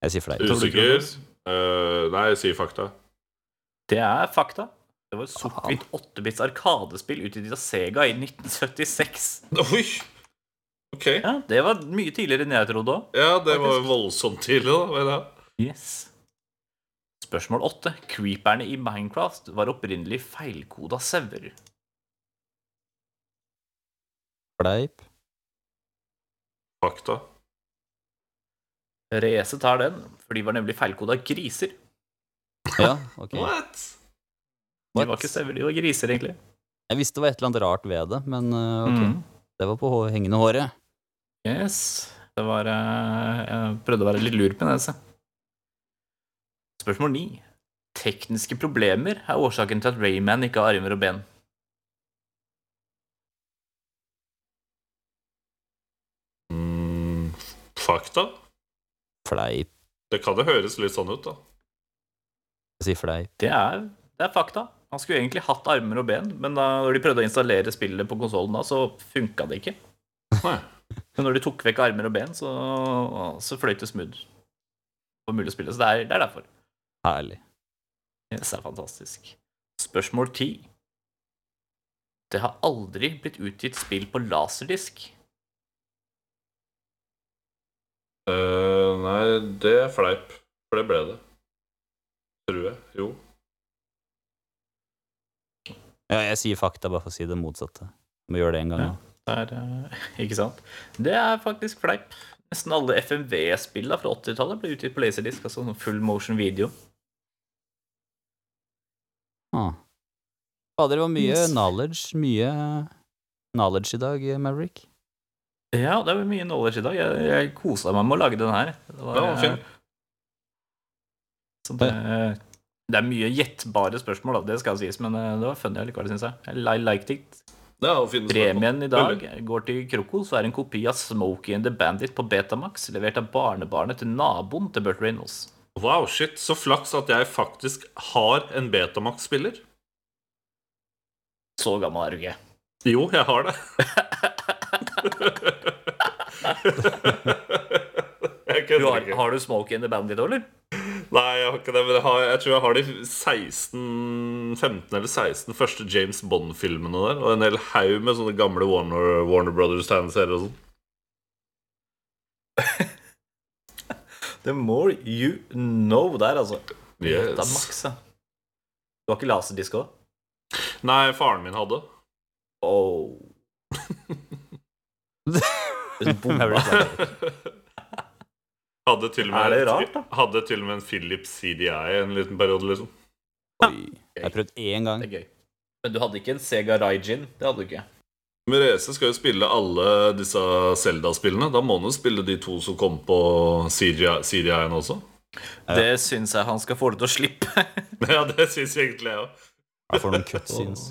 Jeg sier fleip. Usikker. Uh, nei, jeg sier fakta. Det er fakta. Det var et sort-hvitt 8-bits arkadespill utgitt av Sega i 1976. Oi! Ok. Ja, Det var mye tidligere enn jeg trodde òg. Ja, det var jo voldsomt tidlig, da. Men ja. Yes. Spørsmål åtte. Creeperne i Minecraft var opprinnelig feilkoda sauer. Fleip. Fakta. Race tar den, for de var nemlig feilkoda griser. Ja, ok. What? De var ikke sauer, de var griser, egentlig. Jeg visste det var et eller annet rart ved det, men uh, ok. Mm. Det var på hengende håret. Yes. Det var eh, Jeg prøvde å være litt lur på det. altså. Spørsmål ni. Tekniske problemer er årsaken til at Rayman ikke har armer og ben. Mm, fakta? Fleip. Det kan jo høres litt sånn ut, da. Jeg sier fleip. Det er, det er fakta. Han skulle egentlig hatt armer og ben, men da når de prøvde å installere spillet på konsollen, da, så funka det ikke. Nei. Men når de tok vekk armer og ben, så, så fløyt det smooth. Det var mulig å spille, så det er, det er derfor. Herlig. Yes, det er fantastisk. Spørsmål 10. Det har aldri blitt utgitt spill på laserdisk. Uh, nei, det er fleip. For det ble det. Tror jeg. Jo. Ja, jeg sier fakta bare for å si det motsatte. Må gjøre det en gang. Ja. Det er, eh, ikke sant? Det er faktisk fleip. Nesten alle FMV-spillene fra 80-tallet ble utgitt på laserdisk, altså sånn full motion video. Ah. Fader, det var mye Yes. knowledge. Mye knowledge i dag, Maverick. Ja, det var mye knowledge i dag. Jeg, jeg kosa meg med å lage den her. Det var, Ja, fint. Så det, det er mye gjettbare spørsmål, da. det skal sies, men eh, det var funny likevel, syns jeg. I liked it. Ja. Premien i dag går til Krokos og er en kopi av Smokey and the Bandit på Betamax, levert av barnebarnet til naboen til Burt Reynolds. Wow, shit. Så flaks at jeg faktisk har en Betamax-spiller. Så gammel er du ikke. Jo, jeg har det. Du har, har du Smokey and the Bandit òg, eller? Nei, jeg har ikke det. Men jeg, har, jeg tror jeg har de 16 15 eller 16 første James Bond-filmene der. Og en hel haug med sånne gamle Warner, Warner Brothers-tegneserier og sånn. The more you know der, altså. Yes. Det er maks, ja. Du har ikke laserdisk òg? Nei, faren min hadde. Oh. Bomba. Hadde til og med, Er det rart, da? Hadde til og med en Philips CDI en liten periode, liksom. Oi. Jeg har prøvd én gang. Det er gøy. Men du hadde ikke en Sega Raijin? Det hadde du ikke. Merese skal jo spille alle disse Zelda-spillene. Da må han jo spille de to som kom på CDI-en også. Det syns jeg han skal få det til å slippe. Ja, det syns egentlig jeg òg. Jeg får noen cutscenes.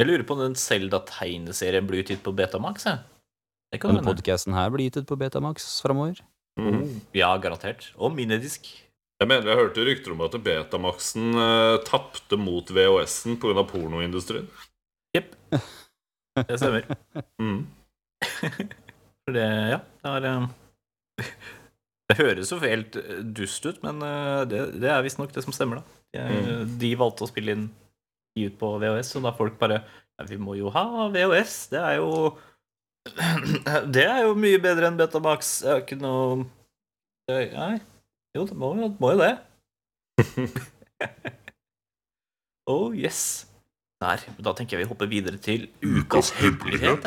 Jeg lurer på om den Zelda-tegneserien blir utgitt på Betamax. Det kan Denne podkasten podcasten her blir gitt ut på Betamax framover. Ja, garantert. Og minedisk. Jeg mener jeg hørte rykter om at Betamaxen uh, tapte mot VHS-en pga. pornoindustrien. Jepp. Det stemmer. Mm. For det, ja, det er um... Det høres jo helt eh, dust ut, men det, det er visstnok det som stemmer, da. De, de valgte å spille inn de ut på VHS, og da folk bare ja, Vi må jo ha VHS, det er jo Det er jo mye bedre enn Betamax. Det er ikke noe Nei. Jo, det må må jo det. oh yes. Der. Da tenker jeg vi hopper videre til ukas hemmelighet.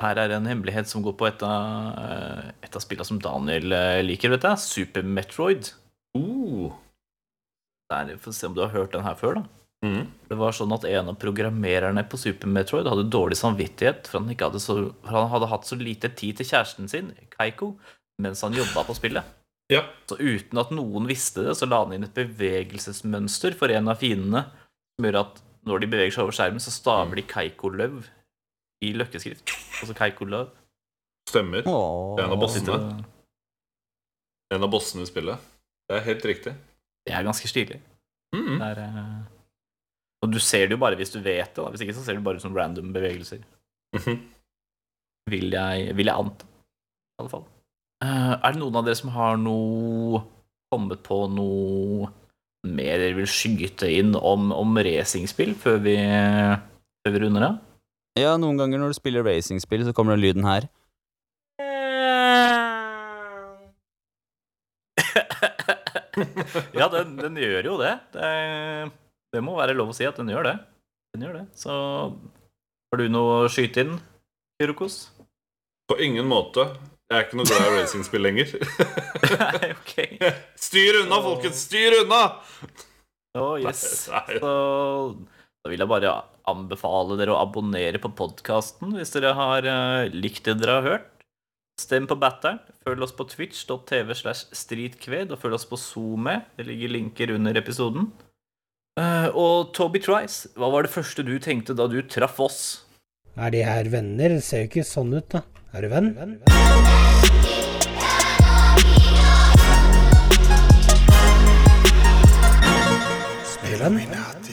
Her er en hemmelighet som går på et av, eh, et av spillene som Daniel eh, liker, vet jeg. Super Metroid. Uh. Der, å se om du har hørt den her før, da. Mm. Det var sånn at en av programmererne på Super Metroid hadde dårlig samvittighet for han, ikke hadde så, for han hadde hatt så lite tid til kjæresten sin, Kaiko, mens han jobba på spillet. Ja. Så uten at noen visste det, så la han inn et bevegelsesmønster for en av fiendene som gjør at når de beveger seg over skjermen, så staver de Keiko-løv i løkkeskrift. Altså Keiko-løv. Stemmer. Det er En av bossene. En av bossene i spillet. Det er helt riktig. Det er ganske stilig. Mm. Det er, eh, og du ser det jo bare hvis du vet det. Da. Hvis ikke så ser du bare ut som random bevegelser. Mhm. Vil jeg, vil jeg anta. I alle fall. Eh, er det noen av dere som har noe kommet på noe mer dere vil skyte inn om, om racingspill før vi, før vi runder av? Ja, noen ganger når du spiller racingspill, så kommer den lyden her. ja, den, den gjør jo det. det. Det må være lov å si at den gjør det. Den gjør det. Så har du noe å skyte inn, Kyrokos? På ingen måte. Jeg er ikke noe glad i racingspill lenger. Nei, ok. Styr unna, folkens! Styr unna! Å, yes. Nei. Så da vil jeg bare anbefale dere å abonnere på podkasten hvis dere har eh, likt det dere har hørt. Stem på Batteren. Følg oss på twitch.tv slash streetkved, og følg oss på SoMe. Det ligger linker under episoden. Eh, og Toby Trice, hva var det første du tenkte da du traff oss? Er de her venner? Det ser jo ikke sånn ut, da. Er du venn? Er du venn?